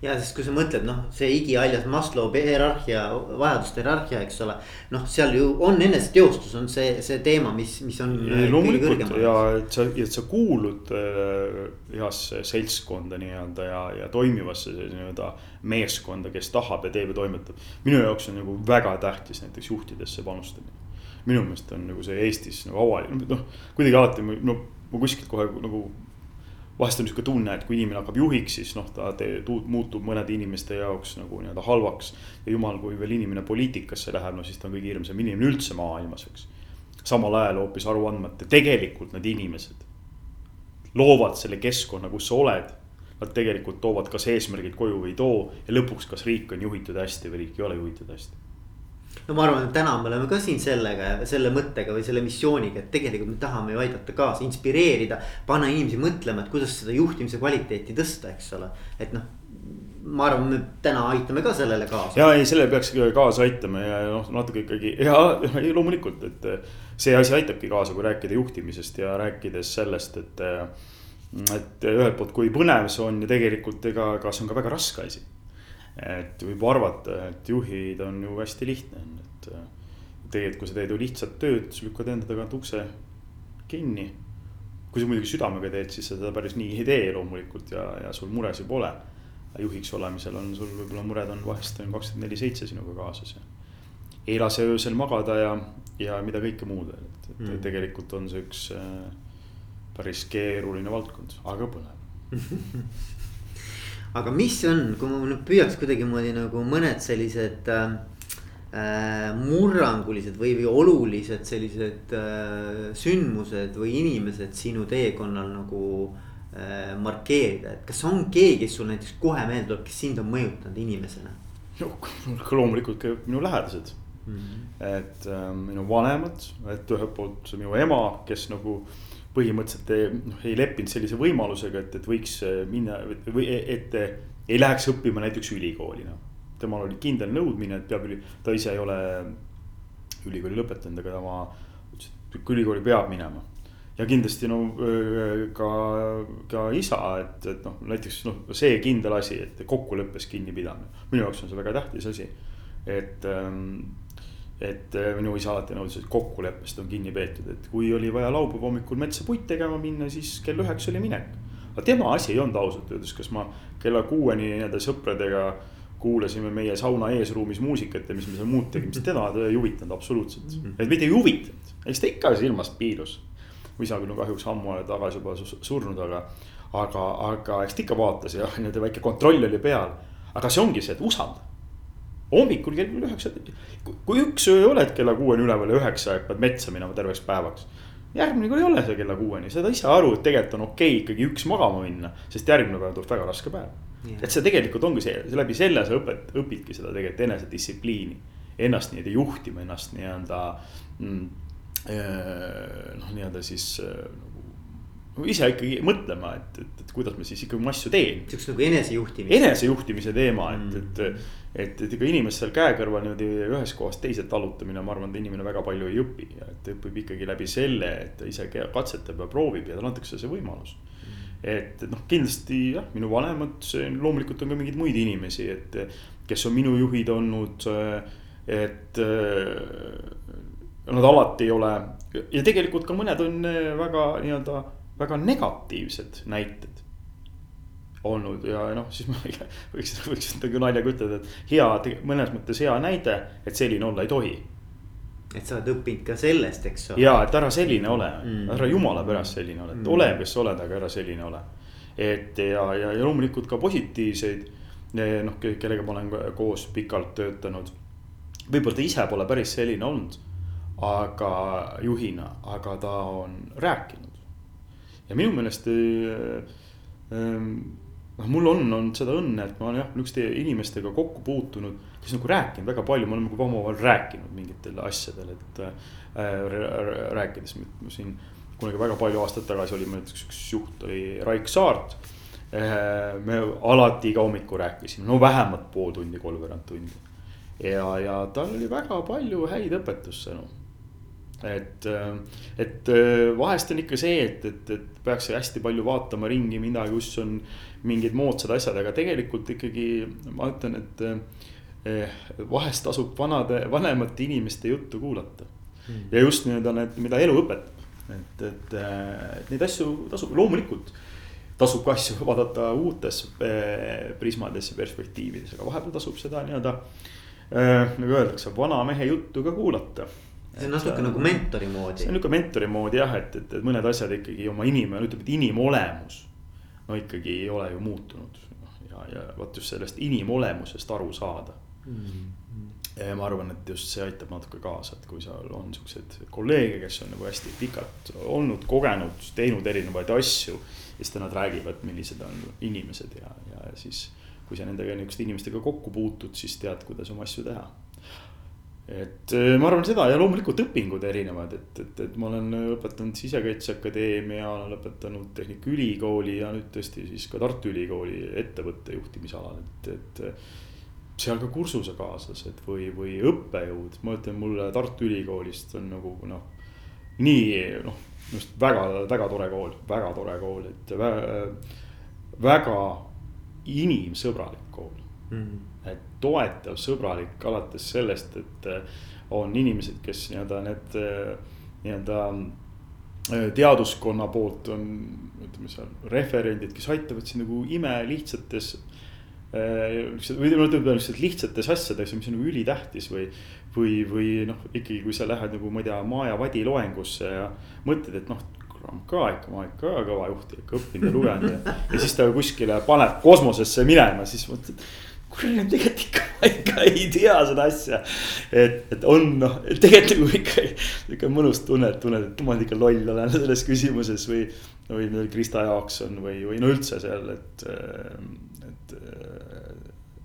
ja sest kui sa mõtled, noh, see igihaljas Maslow hierarhia, vajaduste hierarhia, eks ole. noh, seal ju on eneseteostus on see, see teema, mis, mis on. loomulikult ja et sa, et sa kuulud äh, heasse seltskonda nii-öelda ja, ja toimivasse nii-öelda meeskonda, kes tahab ja teeb ja toimetab. minu jaoks on nagu väga tähtis näiteks juhtidesse panustamine. minu meelest on nagu see Eestis nagu avalik, noh kuidagi alati no ma kuskilt kohe nagu vahest on niisugune tunne, et kui inimene hakkab juhiks, siis noh, ta te, muutub mõnede inimeste jaoks nagu nii-öelda halvaks. ja jumal, kui veel inimene poliitikasse läheb, no siis ta on kõige hirmsam inimene üldse maailmas, eks. samal ajal hoopis aru andmata, tegelikult need inimesed loovad selle keskkonna, kus sa oled. Nad tegelikult toovad kas eesmärgid koju või ei too ja lõpuks, kas riik on juhitud hästi või riik ei ole juhitud hästi no ma arvan, et täna me oleme ka siin sellega, selle mõttega või selle missiooniga, et tegelikult me tahame ju aidata kaasa, inspireerida. panna inimesi mõtlema, et kuidas seda juhtimise kvaliteeti tõsta, eks ole, et noh ma arvan, me täna aitame ka sellele kaasa. ja ei, sellele peaks kaasa aitama ja noh, natuke ikkagi ja loomulikult, et see asi aitabki kaasa, kui rääkida juhtimisest ja rääkides sellest, et. et ühelt poolt, kui põnev see on ja tegelikult ega, ega see on ka väga raske asi et võib arvata, et juhid on ju hästi lihtne on, et äh, tegelikult, kui sa teed ju lihtsat tööd, siis lükkad enda tagant ukse kinni. kui sa muidugi südamega teed, siis sa seda päris nii ei tee loomulikult ja, ja sul muresid pole. juhiks olemisel on sul võib-olla mured on vahest on kakskümmend neli seitse sinuga kaasas ja. ei lase öösel magada ja, ja mida kõike muud veel, et, et mm. tegelikult on see üks äh, päris keeruline valdkond, aga põnev aga mis on, kui ma nüüd püüaks kuidagimoodi nagu mõned sellised äh, äh, murrangulised või, või olulised sellised äh, sündmused või inimesed sinu teekonnal nagu äh, markeerida, et kas on keegi, kes sul näiteks kohe meelde tuleb, kes sind on mõjutanud inimesena? no loomulikult ka minu lähedased mm. -hmm. et äh, minu vanemad, et ühelt poolt minu ema, kes nagu äh, põhimõtteliselt ei, noh, ei leppinud sellise võimalusega, et, et võiks äh, minna või et ei läheks õppima näiteks ülikooli, noh. temal oli kindel nõudmine, et peab, ta ise ei ole ülikooli lõpetanud, aga tema ütles, et ülikooli peab minema. ja kindlasti no ka, ka isa, et, et noh, näiteks noh, see kindel asi, et kokkuleppes kinnipidamine. minu jaoks on see väga tähtis asi, et ähm, et äh, minu isa alati nõudis, et kokkuleppest on kinni peetud, et kui oli vaja laupäeva hommikul metsa puit tegema minna, siis kell üheksa oli minek. aga tema asi ei olnud ausalt öeldes, kas ma kella kuueni nii-öelda sõpradega kuulasime meie sauna eesruumis muusikat ja mis me seal muud tegime, siis teda ei huvitanud absoluutselt. Mhm. et mitte ei huvitanud, eks ta ikka silmast piilus. mu isa küll on kahjuks ammu aega tagasi juba surnud, aga, aga, aga eks ta ikka vaatas ja nii-öelda väike kontroll oli peal. aga see ongi see, et usalda hommikul kell üheksa, kui üks öö oled kella kuueni üleval ja üheksa pead metsa minema terveks päevaks. järgmine kord ei ole see kella kuueni, saad ise aru, et tegelikult on okei okay ikkagi üks magama minna, sest järgmine päev tuleb väga raske päev. et see tegelikult ongi see, läbi selle sa õpet-, õpidki seda tegelikult enesedistsipliini. Ennast nii-öelda juhtima, ennast nii-öelda mm, noh, nii-öelda siis ise ikkagi mõtlema, et, et, et kuidas ma siis ikkagi oma asju teen. siukse nagu enesejuhtimise. enesejuhtimise teema, et mm., et et, et ega inimest seal käekõrval niimoodi ühest kohast teise talutamine, ma arvan, et inimene väga palju ei õpi et õpib ikkagi läbi selle, et ta ise katsetab ja proovib ja talle antakse see võimalus. et, et noh, kindlasti jah, minu vanemad, loomulikult on ka mingeid muid inimesi, et kes on minu juhid olnud, et nad alati ei ole ja tegelikult ka mõned on väga nii-öelda väga negatiivsed näited olnud ja noh, siis ma võiks, võiks nagu naljaga ütelda, et hea, mõnes mõttes hea näide, et selline olla ei tohi. et sa oled õppinud ka sellest, eks ole. ja, et ära selline ole mm., ära jumala pärast selline ole, et mm. ole, kes sa oled, aga ära selline ole. et ja, ja, ja loomulikult ka positiivseid, noh, kellega ma olen koos pikalt töötanud. võib-olla ta ise pole päris selline olnud, aga juhina, aga ta on rääkinud. Ja minu meelest äh, noh, mul on olnud seda õnne, et ma olen jah, niisuguste inimestega kokku puutunud, kes nagu rääkinud väga palju, me oleme nagu omavahel rääkinud mingitel asjadel, et äh,. rääkides siin kunagi väga palju aastaid tagasi oli meil näiteks üks juht oli Raik Saart äh,. me alati iga hommiku rääkisime, no vähemalt pool tundi, kolmveerand tundi. ja, ja tal oli väga palju häid õpetussõnu et, äh, et äh, vahest on ikka see, et, et, et peaks hästi palju vaatama ringi midagi, kus on mingid moodsad asjad, aga tegelikult ikkagi ma ütlen, et eh, vahest tasub vanade, vanemate inimeste juttu kuulata. Mm.. ja just nii-öelda need, mida elu õpetab, et, et, et neid asju tasub, loomulikult tasub ka asju vaadata uutes prismades ja perspektiivides, aga vahepeal tasub seda nii-öelda nagu öeldakse, vana mehe juttu ka kuulata see on natuke nagu mentori moodi. see on nihuke mentori moodi jah, et, et, et mõned asjad ikkagi oma inimene, ütleme, et inimolemus no ikkagi ei ole ju muutunud. ja, ja vot just sellest inimolemusest aru saada mm. -hmm. ja ma arvan, et just see aitab natuke kaasa, et kui seal on siukseid kolleege, kes on nagu hästi pikalt olnud, kogenud, teinud erinevaid asju. ja siis nad räägivad, millised on inimesed ja, ja siis kui sa nendega niisuguste inimestega kokku puutud, siis tead, kuidas oma asju teha et äh, ma arvan seda ja loomulikult õpingud erinevad, et, et, et ma olen õpetanud Sisekaitseakadeemia, olen lõpetanud Tehnikaülikooli ja nüüd tõesti siis ka Tartu Ülikooli ettevõtte juhtimisalal, et, et seal ka kursuse kaasas, et või, või õppejõud, ma ütlen, mulle Tartu Ülikoolist on nagu noh. nii noh, just väga, väga tore kool, väga tore kool, et väga, väga inimsõbralik kool mm.. Et toetav, sõbralik alates sellest, et äh, on inimesed, kes nii-öelda need äh, nii-öelda teaduskonna poolt on, ütleme seal referendid, kes aitavad sind nagu imelihtsates või no ütleme lihtsalt lihtsates asjades, mis on nagu ülitähtis või, või, või noh, ikkagi kui sa lähed nagu ma ei tea, Maja Vadi loengusse ja mõtled, et noh kurat ka ikka, ma olen ikka kõva juht, ikka õppinud ja lugenud ja. ja siis ta kuskile paneb kosmosesse minema, siis mõtled. Kurat, tegelikult ikka, ma ikka ei tea seda asja. et, et on noh, tegelikult nagu ikka sihuke mõnus tunne, et tunned, et ma ikka loll olen selles küsimuses või. või Krista Jaakson või, või no üldse seal, et, et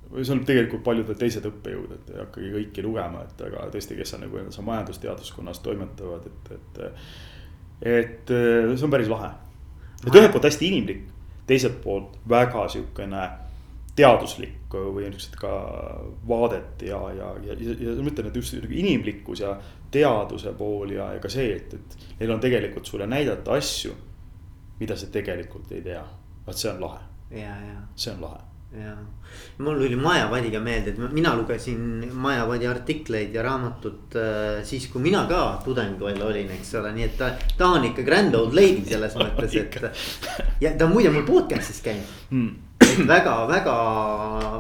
või see on tegelikult paljud teised õppejõud, et ei hakkagi kõiki lugema, et aga tõesti, kes on nagu seal majandusteaduskonnas toimetavad, et, et et see on päris lahe. et ühelt poolt hästi inimlik, teiselt poolt väga sihukene teaduslik või niisugused ka vaadet ja, ja, ja, ja, ja ma ütlen, et just nagu inimlikkus ja teaduse pool ja, ja ka see, et, et neil on tegelikult sulle näidata asju, mida sa tegelikult ei tea. vaat see on lahe. see on lahe ja mul tuli Majavadiga meelde, et mina lugesin Majavadi artikleid ja raamatut äh, siis, kui mina ka tudeng veel olin, eks ole, nii et ta, ta on ikka grand old lady selles mõttes, et. ja ta on muide mul podcast'is käinud mm. Et väga, väga,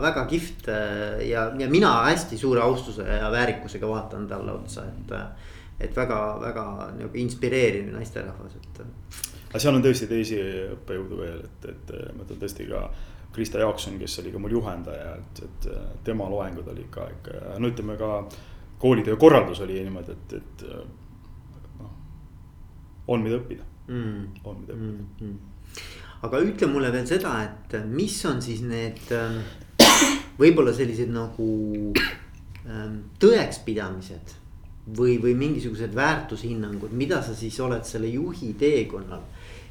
väga kihvt äh, ja, ja mina hästi suure austuse ja väärikusega vaatan talle otsa, et. et väga, väga nagu inspireeriv naisterahvas, et. aga seal on tõesti teisi õppejõudu veel, et, et ma ütlen tõesti ka Krista Jaakson, kes oli ka mul juhendaja, et, et tema loengud olid ka ikka, no ütleme ka koolitöö korraldus oli niimoodi, et, et noh, on mida õppida mm., on mida õppida mm. -hmm. Aga ütle mulle veel seda, et mis on siis need ähm, võib-olla sellised nagu ähm, tõekspidamised või, või mingisugused väärtushinnangud, mida sa siis oled selle juhi teekonnal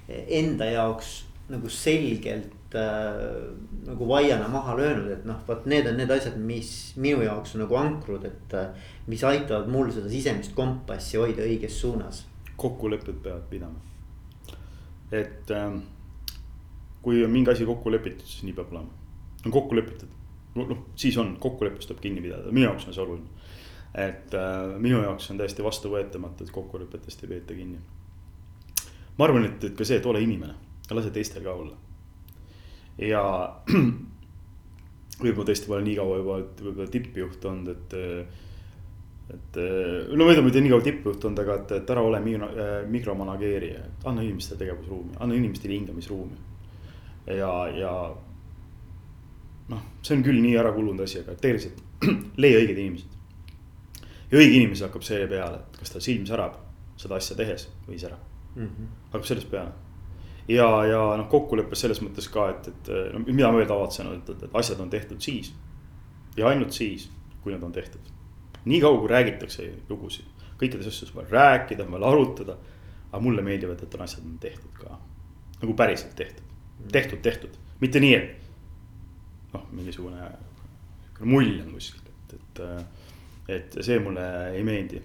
enda jaoks nagu selgelt äh, nagu vaiana maha löönud, et noh, vot need on need asjad, mis minu jaoks on nagu ankrud, et äh,. mis aitavad mul seda sisemist kompassi hoida õiges suunas. kokkulepped peavad pidama. et äh, kui on mingi asi kokku lepitud, siis nii peab olema. on kokku lepitud, noh siis on, kokkuleppest tuleb kinni pidada, minu jaoks on see oluline. et äh, minu jaoks on täiesti vastuvõetamatu, et kokkulepetest ei peeta kinni. ma arvan, et, et ka see, et ole inimene, lase teistel ka olla ja võib-olla tõesti pole nii kaua juba, et võib-olla tippjuht olnud, et. et no ma ei tea, ma ei tea nii kaua tippjuht olnud, aga et, et ära ole mikro, mikromanageerija, et anna inimestele tegevusruumi, anna inimestele hingamisruumi. Ja, ja noh, see on küll nii ära kulunud asi, aga tegelikult leia õiged inimesed. ja õige inimene hakkab selle peale, et kas ta silm särab seda asja tehes või ei sära mm. -hmm. hakkab sellest peale ja, ja noh, kokkuleppes selles mõttes ka, et, et no mida ma veel tavatsen, et, et, et asjad on tehtud siis. ja ainult siis, kui nad on tehtud. nii kaua, kui räägitakse lugusid, kõikides asjades on vaja rääkida, on vaja arutada. aga mulle meeldivad, et on asjad on tehtud ka, nagu päriselt tehtud, tehtud, tehtud, mitte nii, et. noh, mingisugune mull on kuskil, et, et, et see mulle ei meeldi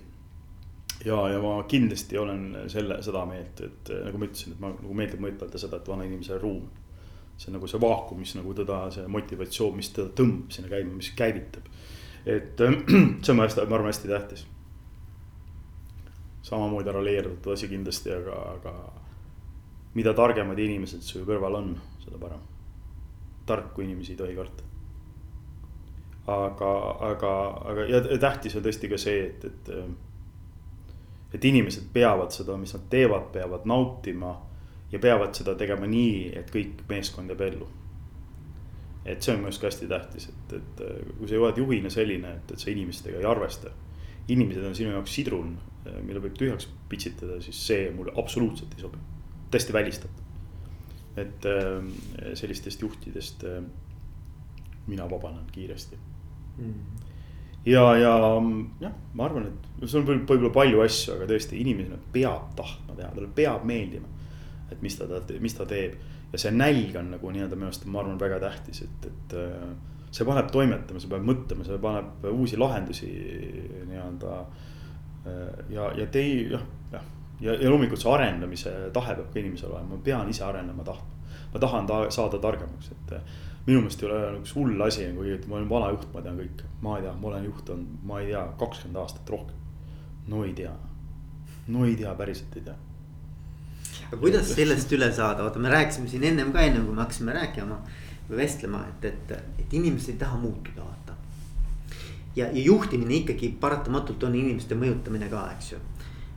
ja, ja ma kindlasti olen selle, seda meelt, et nagu ma ütlesin, et ma nagu meeldib mõtelda seda, et vana inimesele ruum. see on nagu see vaakum, mis nagu teda, see motivatsioon, mis teda tõmbab sinna käima, mis käivitab. et see on hästi, ma arvan, hästi tähtis. samamoodi ära leerdatud asi kindlasti, aga, aga mida targemad inimesed su kõrval on, seda parem. tarku inimesi ei tohi karta aga, aga, aga ja tähtis on tõesti ka see, et, et et inimesed peavad seda, mis nad teevad, peavad nautima ja peavad seda tegema nii, et kõik meeskond jääb ellu. et see on minu arust ka hästi tähtis, et, et kui sa oled juhina selline, et, et sa inimestega ei arvesta. inimesed on sinu jaoks sidrun, mille võib tühjaks pitsitada, siis see mulle absoluutselt ei sobi, täiesti välistatud. et äh, sellistest juhtidest äh, mina vabanen kiiresti mm. ja, ja jah, ma arvan, et see on võib-olla palju asju, aga tõesti inimene peab tahtma teha, talle peab meeldima. et mis ta, mis ta teeb ja see nälg on nagu nii-öelda minu arust, ma arvan, väga tähtis, et, et. Äh, see paneb toimetama, see paneb mõtlema, see paneb uusi lahendusi nii-öelda. Ja, ja tei-, jah, jah ja, ja loomulikult see arendamise tahe peab ka inimesel olema, ma pean ise arenema tahtma. ma tahan ta saada targemaks, et minu meelest ei ole üks hull asi nagu, et ma olen vana juht, ma tean kõike, ma ei tea, ma olen juht olnud, ma ei tea, kakskümmend aastat rohkem. no ei tea, no ei tea, päriselt ei tea. aga kuidas sellest üle saada, vaata, me rääkisime siin ennem ka, ennem kui me hakkasime rääkima või vestlema, et, et, et inimesed ei taha muutuda, vaata. ja, ja juhtimine ikkagi paratamatult on inimeste mõjutamine ka, eks ju.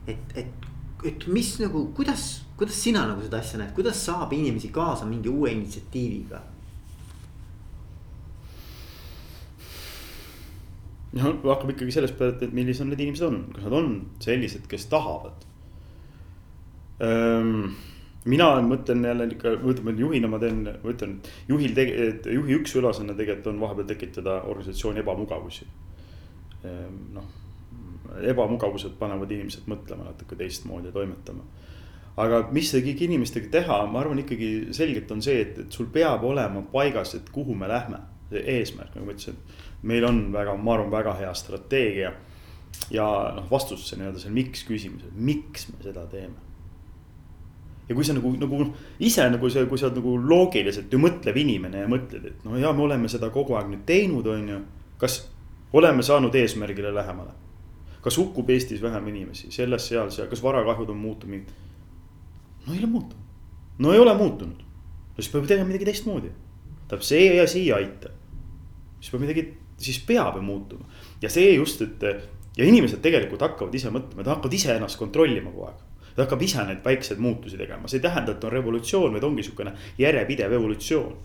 et, et, et mis nagu, kuidas, kuidas sina nagu seda asja näed, kuidas saab inimesi kaasa mingi uue initsiatiiviga? Noh, hakkab ikkagi sellest peale, et millised need inimesed on, kas nad on sellised, kes tahavad? Ähm, mina mõtlen jälle ikka, ütleme juhina ma teen, ma ütlen, juhil tege-, et juhi üks ülesanne tegelikult on vahepeal tekitada organisatsiooni ebamugavusi. Ehm, noh, ebamugavused panevad inimesed mõtlema natuke teistmoodi ja toimetama. aga mis kõigi inimestega teha, ma arvan ikkagi selgelt on see, et, et sul peab olema paigas, et kuhu me lähme, eesmärk, nagu ma ütlesin meil on väga, ma arvan, väga hea strateegia. ja noh, vastus nii-öelda see miks küsimus, et miks me seda teeme. ja kui sa nagu, nagu noh, ise nagu see, kui sa oled nagu loogiliselt ju mõtlev inimene ja mõtled, et no ja me oleme seda kogu aeg nüüd teinud, on ju. kas oleme saanud eesmärgile lähemale? Kas hukkub Eestis vähem inimesi selles, seal, seal, kas varakahjud on muutunud? no ei ole muutunud, no ei ole muutunud. no siis peab tegema midagi teistmoodi. tähendab, see ja siia ei aita. siis peab midagi siis peab ju muutuma. ja see just, et ja inimesed tegelikult hakkavad ise mõtlema, ta hakkavad ise ennast kontrollima kogu aeg. ta hakkab ise neid väikseid muutusi tegema, see ei tähenda, et on revolutsioon, vaid ongi sihukene järjepidev evolutsioon.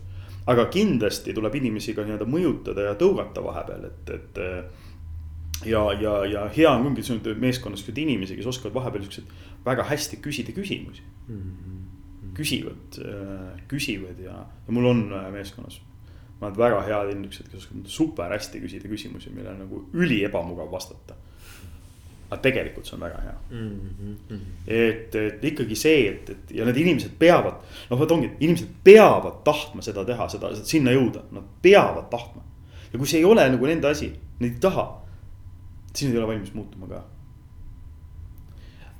aga kindlasti tuleb inimesi ka nii-öelda mõjutada ja tõugata vahepeal, et, et. Ja, ja, ja hea on ongi meeskonnas ka inimesi, kes oskavad vahepeal siukseid väga hästi küsida küsimusi mm. -hmm. küsivad, küsivad ja, ja mul on meeskonnas Nad on väga head inimesed, kes oskavad super hästi küsida küsimusi, millele nagu üli ebamugav vastata. aga tegelikult see on väga hea mm. -hmm. et, et ikkagi see, et, et ja need inimesed peavad, noh, vot ongi, inimesed peavad tahtma seda teha, seda, sinna jõuda, nad peavad tahtma. ja kui see ei ole nagu nende asi, nad ei taha, siis nad ei ole valmis muutuma ka.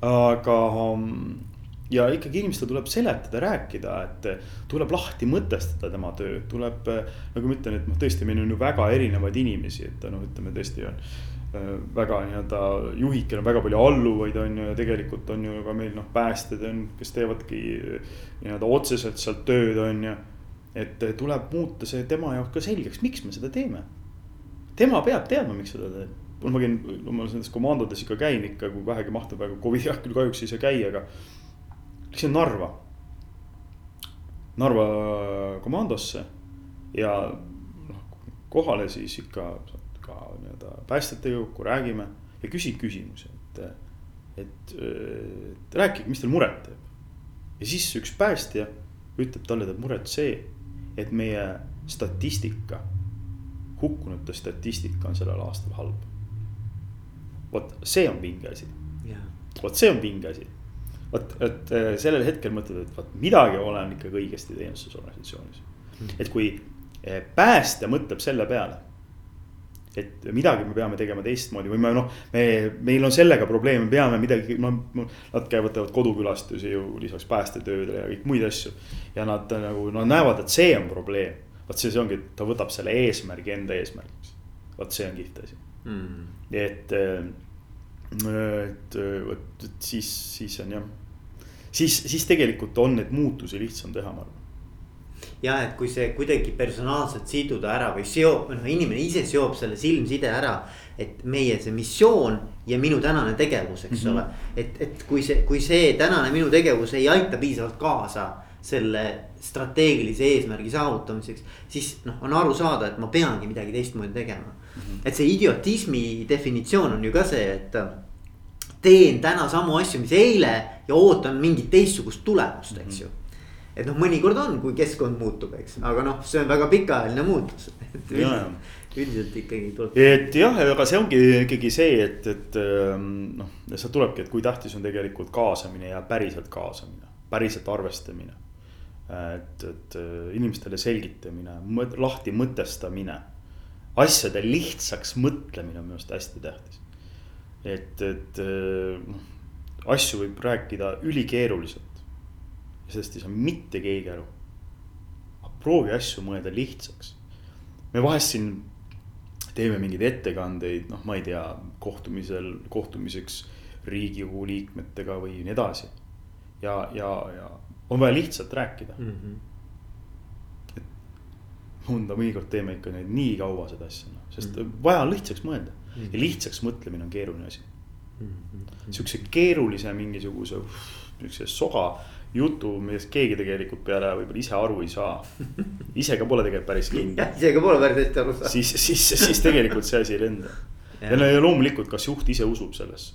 aga ja ikkagi inimestele tuleb seletada, rääkida, et tuleb lahti mõtestada tema töö, tuleb. nagu ma ütlen, et noh, tõesti, meil on ju väga erinevaid inimesi, et noh, ütleme tõesti on äh, väga nii-öelda juhid, kellel on väga palju alluvaid, on ju, ja tegelikult on ju ka meil noh, päästjad on, kes teevadki nii-öelda otseselt sealt tööd, on ju. et tuleb muuta see tema jaoks ka selgeks, miks me seda teeme. tema peab teadma, miks seda teeb. Ma käin, ma nendes komandodes ikka käin ikka, kui vähegi mahtub, aga Covidi ajal küll kahjuks ei saa käia, aga läksin Narva. Narva komandosse ja noh, kohale siis ikka ka nii-öelda päästjatega kokku räägime ja küsin küsimusi, et, et, et rääkige, mis teil muret teeb. ja siis üks päästja ütleb, talle teeb muret see, et meie statistika, hukkunute statistika on sellel aastal halb. Vot see on vinge asi. vot see on vinge asi vot, et äh, sellel hetkel mõtled, et vot midagi olen ikkagi õigesti teinud selles organisatsioonis mm.. et kui äh, päästja mõtleb selle peale. et midagi me peame tegema teistmoodi või me noh, me, meil on sellega probleem, me peame midagi, noh. Nad käivad, teevad kodukülastusi ju lisaks päästetöödele ja kõik muid asju. ja nad nagu, nad näevad, et see on probleem. vot see, see ongi, ta võtab selle eesmärgi enda eesmärgiks. vot see on kihvt asi mm.. et äh, et vot, et siis, siis on jah, siis, siis tegelikult on neid muutusi lihtsam teha, ma arvan ja et kui see kuidagi personaalselt siduda ära või seob, noh inimene ise seob selle silmside ära. et meie see missioon ja minu tänane tegevus, eks mm -hmm. ole. et, et kui see, kui see tänane minu tegevus ei aita piisavalt kaasa selle strateegilise eesmärgi saavutamiseks. siis noh, on aru saada, et ma peangi midagi teistmoodi tegema. Et see idiotismi definitsioon on ju ka see, et teen täna samu asju, mis eile ja ootan mingit teistsugust tulemust, eks ju. et noh, mõnikord on, kui keskkond muutub, eks, aga noh, see on väga pikaajaline muutus üldiselt ikkagi tuleb. et jah, aga see ongi ikkagi see, et, et ähm, noh, sealt tulebki, et kui tähtis on tegelikult kaasamine ja päriselt kaasamine, päriselt arvestamine. et, et äh, inimestele selgitamine, lahti mõtestamine asjade lihtsaks mõtlemine on minu arust hästi tähtis. et, et noh, asju võib rääkida ülikeeruliselt. sellest ei saa mitte keegi aru. proovi asju mõelda lihtsaks. me vahest siin teeme mingeid ettekandeid, noh, ma ei tea, kohtumisel, kohtumiseks riigikogu liikmetega või nii edasi. ja, ja, ja on vaja lihtsalt rääkida mm. -hmm mõnda mõnikord teeme ikka neid nii kaua seda asja, noh, sest mm -hmm. vaja on lihtsaks mõelda mm. -hmm. ja lihtsaks mõtlemine on keeruline asi mm. -hmm. Siukse keerulise mingisuguse, siukse soga jutu, millest keegi tegelikult peale võib-olla ise aru ei saa. ise ka pole tegelikult päris kindel. ise ka pole päris hästi aru saanud. siis, siis, siis tegelikult see asi ei lenda. ja no ja loomulikult, kas juht ise usub sellesse.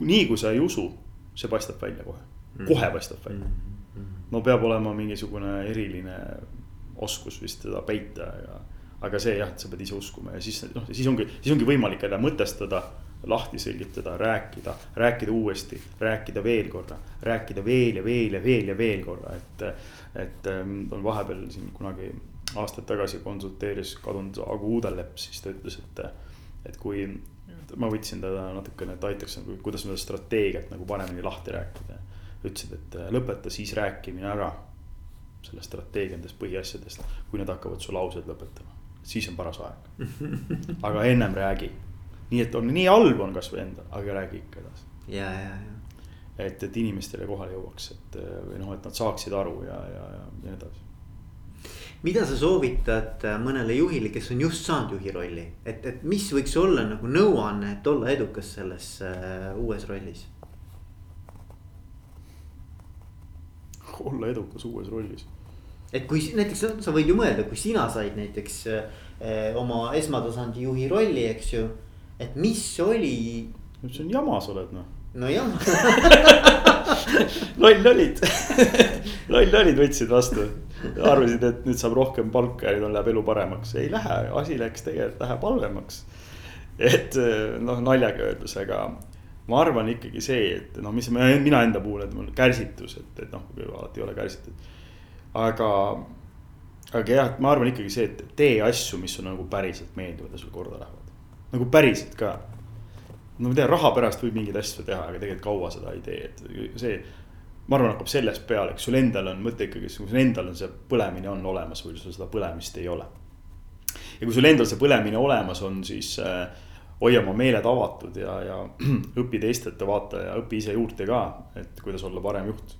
nii kui sa ei usu, see paistab välja kohe, kohe paistab välja. no peab olema mingisugune eriline oskus vist seda peita ja. aga see jah, et sa pead ise uskuma ja siis noh, siis ongi, siis ongi võimalik jälle mõtestada, lahti selgitada, rääkida, rääkida uuesti, rääkida veel korra, rääkida veel ja veel ja veel ja veel korra, et. et ähm, on vahepeal siin kunagi aastaid tagasi konsulteeris kadunud Agu Uudellepp, siis ta ütles, et, et kui ma võtsin teda natukene, et aitaks nagu, kuidas seda strateegiat nagu paremini lahti rääkida. ütlesid, et lõpeta siis rääkimine ära selle strateegia nendest põhiasjadest, kui nad hakkavad su laused lõpetama. siis on paras aeg. aga ennem räägi. nii et on, nii halb on kasvõi endal, aga räägi ikka edasi. ja, ja, ja. et, et inimestele kohale jõuaks, et või noh, et nad saaksid aru ja, ja, ja, nii edasi mida sa soovitad mõnele juhile, kes on just saanud juhi rolli, et, et mis võiks olla nagu nõuanne, et olla edukas selles uh, uues rollis? Olla edukas uues rollis. et kui näiteks sa võid ju mõelda, kui sina said näiteks äh, oma esmatasandi juhi rolli, eks ju, et mis oli. see on jama, sa oled noh. no jama loll olid loll olid, võtsid vastu. arvasid, et nüüd saab rohkem palka ja nüüd on, läheb elu paremaks, ei lähe, asi läks tegelikult, läheb halvemaks. et noh, naljaga öeldes, aga ma arvan ikkagi see, et noh, mis mina enda puhul, et mul kärsitus, et, et noh, alati ei ole kärsitud. aga, aga jah, ma arvan ikkagi see, et tee asju, mis sulle nagu päriselt meeldivad ja sul korda lähevad. nagu päriselt ka. no ma tean, raha pärast võib mingeid asju teha, aga tegelikult kaua seda ei tee, et see. ma arvan, hakkab sellest peale, eks sul endal on mõte ikkagi, kui sul endal on see põlemine on olemas või sul seda põlemist ei ole. ja kui sul endal see põlemine olemas on, siis äh, hoia oma meeled avatud ja, ja õpi teistelt ja vaata ja õpi ise juurde ka, et kuidas olla parem juht.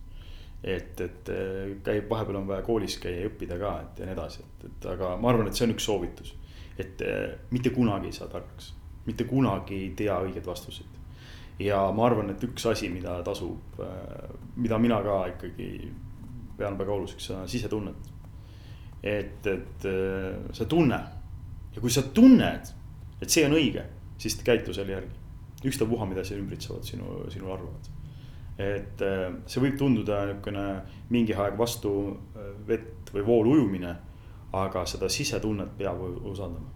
et, et eh, käib, vahepeal on vaja koolis käia ja õppida ka, et ja nii edasi, et, et aga ma arvan, et see on üks soovitus. et eh, mitte kunagi ei saa targaks, mitte kunagi ei tea õigeid vastuseid. ja ma arvan, et üks asi, mida tasub, eh, mida mina ka ikkagi pean väga oluliseks, on sisetunnet. et, et see tunne ja kui sa tunned, et see on õige siis käitu selle järgi. ükstapuha, mida see ümbritsevad sinu, sinul arvavad. et äh, see võib tunduda niisugune mingi aeg vastu äh, vett või voolu ujumine, aga seda sisetunnet peab usaldama.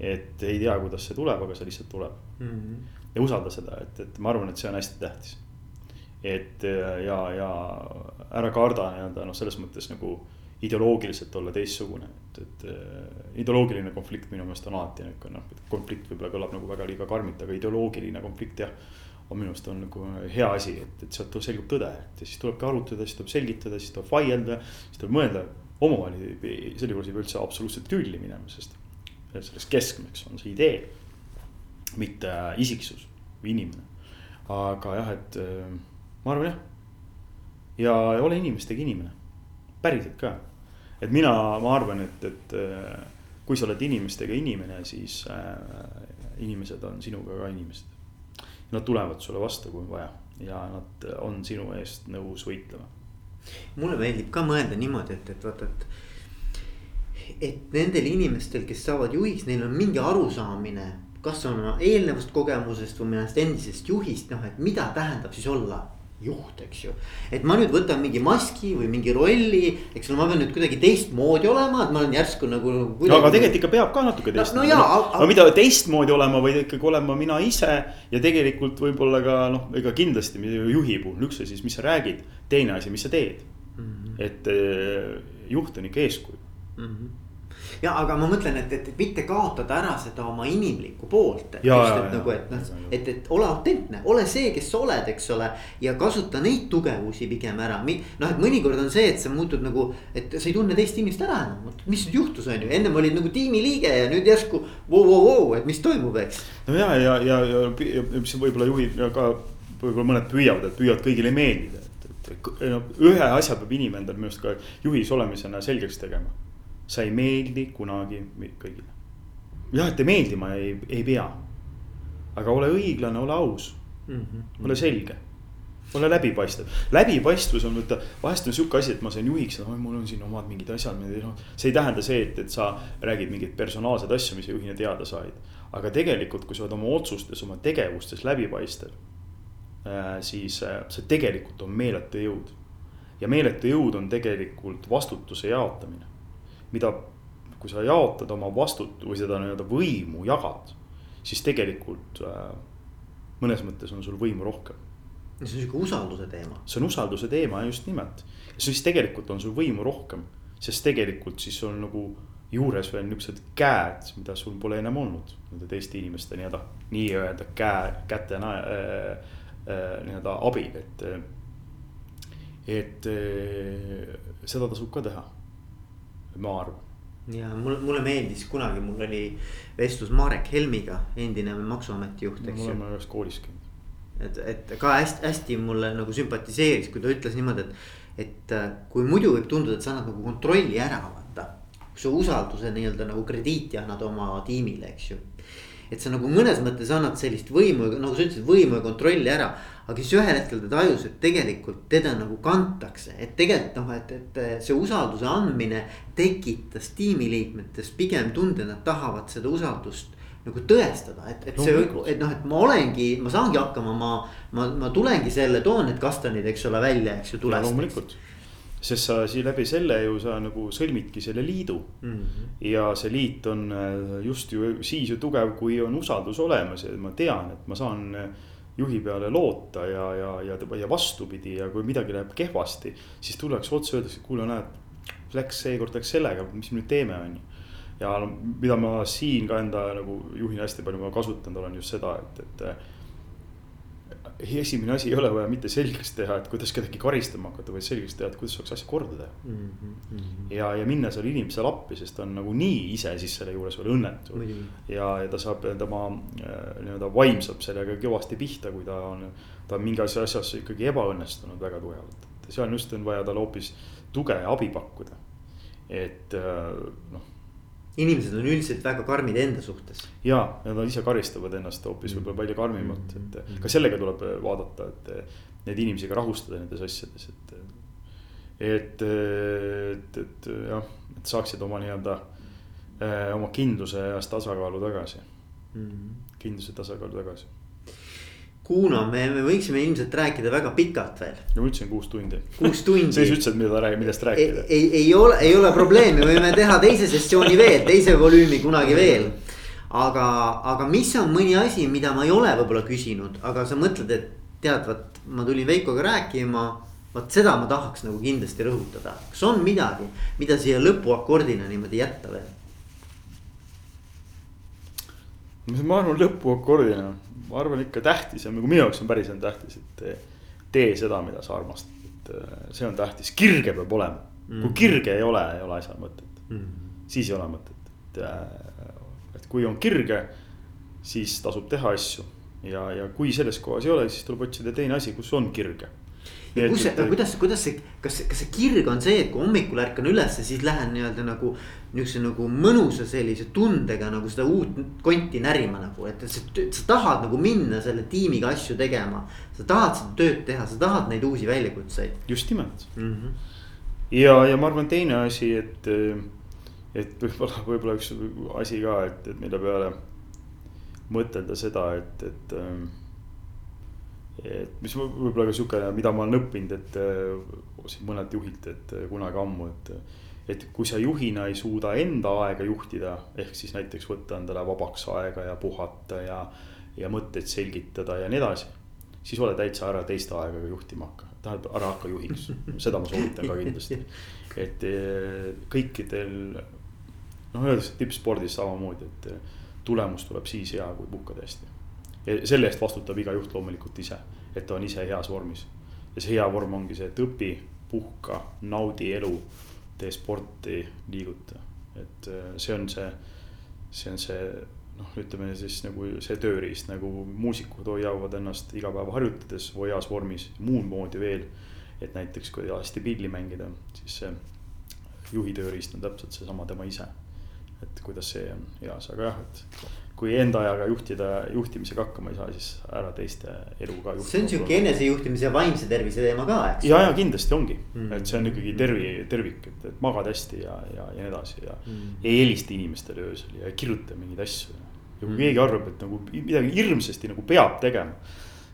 et ei tea, kuidas see tuleb, aga see lihtsalt tuleb mm. -hmm. ja usalda seda, et, et ma arvan, et see on hästi tähtis. et äh, ja, ja ära karda nii-öelda noh, selles mõttes nagu ideoloogiliselt olla teistsugune, et, et äh, ideoloogiline konflikt minu meelest on alati niisugune noh, konflikt võib-olla kõlab nagu väga liiga karmilt, aga ideoloogiline konflikt jah. on minu meelest on nagu hea asi, et, et sealt selgub tõde, et siis tulebki arutada, siis tuleb selgitada, siis tuleb vaielda. siis tuleb mõelda, omavahel ei pea, sel juhul ei pea üldse absoluutselt tülli minema, sest selles keskmeks on see idee. mitte isiksus või inimene, aga jah, et äh, ma arvan jah. ja ole inimestega inimene päriselt ka. Et mina, ma arvan, et, et äh, kui sa oled inimestega inimene, siis äh, inimesed on sinuga ka inimesed. Nad tulevad sulle vastu, kui on vaja ja nad on sinu eest nõus võitlema. mulle meeldib ka mõelda niimoodi, et, et vaata, et. et nendel inimestel, kes saavad juhiks, neil on mingi arusaamine, kas on eelnevast kogemusest või mõnest endisest juhist, noh, et mida tähendab siis olla juht, eks ju. et ma nüüd võtan mingi maski või mingi rolli, eks ole, ma pean nüüd kuidagi teistmoodi olema, et ma olen järsku nagu kuidagi.... no aga tegelikult ikka peab ka natuke teistmoodi no, no. Aga, aga mida teistmoodi olema, vaid ikkagi olema mina ise ja tegelikult võib-olla ka noh, ega kindlasti juhi puhul üks asi, mis sa räägid, teine asi, mis sa teed mm. -hmm. et eh, juht on ikka eeskuju mm. -hmm ja aga ma mõtlen, et, et mitte kaotada ära seda oma inimlikku poolt. Ja, just, et nagu, et noh, et, et ole autentne, ole see, kes sa oled, eks ole. ja kasuta neid tugevusi pigem ära, noh, et mõnikord on see, et sa muutud nagu, et sa ei tunne teist inimest ära enam. mis nüüd juhtus, on ju, ennem olid nagu tiimiliige ja nüüd järsku vau, vau, vau, et mis toimub, eks. no ja, ja, ja, ja, ja mis võib-olla juhid ja ka võib-olla mõned püüavad, et püüavad kõigile meeldida, et, et no ühe asja peab inimene endale minu arust ka juhis olemisena selgeks tegema. Sa ei meeldi kunagi kõigile. jah, et meeldima ei, ei pea. aga ole õiglane, ole aus mm, -hmm. ole selge ole läbipaistev, läbipaistvus on vaata, vahest on sihuke asi, et ma sain juhiks, mul on siin omad mingid asjad, see ei tähenda see, et, et sa räägid mingeid personaalseid asju, mis juhina teada said. aga tegelikult, kui sa oled oma otsustes, oma tegevustes läbipaistev. siis see tegelikult on meeletu jõud. ja meeletu jõud on tegelikult vastutuse jaotamine. Mida, kui sa jaotad oma vastut- või seda nii-öelda võimu jagad, siis tegelikult mõnes mõttes on sul võimu rohkem see on sihuke usalduse teema. see on usalduse teema just nimelt. siis tegelikult on sul võimu rohkem, sest tegelikult siis on nagu juures veel niuksed käed, mida sul pole enam olnud. Nende teiste inimeste nii-öelda, nii-öelda käe, käte äh, äh, nii-öelda abil, et. et äh, seda tasub ka teha, ma arvan ja mulle, mulle meeldis kunagi, mul oli vestlus Marek Helmiga, endine maksuameti juht, eks ju. me oleme ühes koolis käinud et, et ka hästi-hästi mulle nagu sümpatiseeris, kui ta ütles niimoodi, et, et kui muidu võib tunduda, et sa annad nagu kontrolli ära, vaata. sa usalduse nii-öelda nagu krediiti annad oma tiimile, eks ju. et sa nagu mõnes mõttes annad sellist võimu, nagu sa ütlesid, võimu ja kontrolli ära. Aga siis ühel hetkel ta tajus, et tegelikult teda nagu kantakse, et tegelikult noh, et, et see usalduse andmine tekitas tiimiliikmetes pigem tunde, nad tahavad seda usaldust nagu tõestada, et, et see, et noh, et ma olengi, ma saangi hakkama, ma, ma, ma tulengi selle, toon need kastanid, eks ole, välja, eks ju, tulest. loomulikult, sest sa siin läbi selle ju sa nagu sõlmidki selle liidu mm. -hmm. ja see liit on äh, just ju siis ju tugev, kui on usaldus olemas ja ma tean, et ma saan äh, juhi peale loota ja, ja, ja, ja vastupidi ja kui midagi läheb kehvasti, siis tullakse otse, öeldakse, kuule, näed, läks seekord läks sellega, mis me nüüd teeme, on ju ja mida ma siin ka enda nagu juhina hästi palju kasutanud olen just seda, et, et. Esimene asi ei ole vaja mitte selgeks teha, et kuidas kedagi karistama hakata, vaid selgeks teha, et kuidas saaks asja korda teha mm. -hmm. ja, ja minna selle inimesele appi, sest ta on nagunii ise siis selle juures veel õnnetu. ja, ja ta saab, tema äh, nii-öelda vaim saab sellega kõvasti pihta, kui ta on, ta on mingis asjas ikkagi ebaõnnestunud väga tugevalt. seal just on vaja talle hoopis tuge ja abi pakkuda. et äh, noh inimesed on üldiselt väga karmid enda suhtes. ja, nad ise karistavad ennast hoopis mm. võib-olla palju karmimalt, et mm. ka sellega tuleb vaadata, et neid inimesi ka rahustada nendes asjades, et. et, et, et jah, et saaksid oma nii-öelda oma kindluse ja tasakaalu tagasi mm., kindluse tasakaalu tagasi Kuno, me, me võiksime ilmselt rääkida väga pikalt veel. no ma ütlesin kuus tundi. kuus tundi. sa ise ütlesid, mida millest rääkida. ei, ei ole, ei ole probleemi, võime teha teise sessiooni veel, teise volüümi kunagi veel. aga, aga mis on mõni asi, mida ma ei ole võib-olla küsinud, aga sa mõtled, et tead, vot ma tulin Veikoga rääkima. vot seda ma tahaks nagu kindlasti rõhutada, kas on midagi, mida siia lõpuakordina niimoodi jätta veel? ma arvan lõpuakordina ma arvan ikka tähtis on, nagu minu jaoks on päriselt tähtis, et tee seda, mida sa armastad, et äh, see on tähtis, kirge peab olema mm. -hmm. kui kirge ei ole, ei ole asjal mõtet mm, -hmm. siis ei ole mõtet, et, äh, et kui on kirge, siis tasub teha asju. ja, ja kui selles kohas ei ole, siis tuleb otsida teine asi, kus on kirge ja kus see, kuidas, kuidas see, kas, kas see kirg on see, et kui hommikul ärkan ülesse, siis lähen nii-öelda nagu. Niisuguse nagu mõnusa sellise tundega nagu seda uut konti närima nagu, et sa, sa tahad nagu minna selle tiimiga asju tegema. sa tahad seda tööd teha, sa tahad neid uusi väljakutseid. just nimelt mm. -hmm. ja, ja ma arvan, teine asi, et, et võib-olla, võib-olla üks asi ka, et, et mille peale mõtelda seda, et, et et mis võib-olla ka sihuke, mida ma olen õppinud, et äh, siin mõnelt juhilt, et äh, kunagi ammu, et. et kui sa juhina ei suuda enda aega juhtida, ehk siis näiteks võtta endale vabaks aega ja puhata ja. ja mõtteid selgitada ja nii edasi. siis ole täitsa ära teiste aegaga juhtima hakka, tähendab ära hakka juhiks, seda ma soovitan ka kindlasti. et äh, kõikidel noh, öeldakse tippspordis samamoodi, et tulemus tuleb siis hea, kui puhkad hästi. Selle eest vastutab iga juht loomulikult ise, et ta on ise heas vormis. ja see hea vorm ongi see, et õpi, puhka, naudi elu, tee sporti, liiguta. et see on see, see on see noh, ütleme siis nagu see tööriist nagu muusikud hoiavad ennast iga päev harjutades heas vormis, muud moodi veel. et näiteks kui hästi pilli mängida, siis see juhi tööriist on täpselt seesama tema ise. et kuidas see on heas, aga jah, et kui enda ajaga juhtida, juhtimisega hakkama ei saa, siis ära teiste elu ka. see on sihuke enesejuhtimise vaimse tervise teema ka, eks. ja, ja kindlasti ongi mm, -hmm. et see on ikkagi tervi, tervik, et, et magad hästi ja, ja, ja nii edasi ja mm. -hmm. ei helista inimestele öösel ja ei kirjuta mingeid asju. ja kui mm -hmm. keegi arvab, et nagu midagi hirmsasti nagu peab tegema,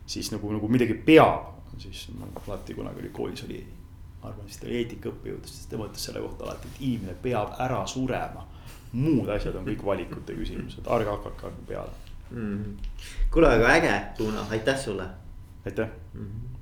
siis nagu, nagu midagi peab, siis ma alati kunagi oli koolis oli ma arvan, siis ta oli eetikaõppejõud, sest tema ütles selle kohta alati, et inimene peab ära surema. Muud asjad on kõik valikute küsimused, ärge hakake peale. Mm kuule, aga äge, Tuuna, aitäh sulle. aitäh. Mm. -hmm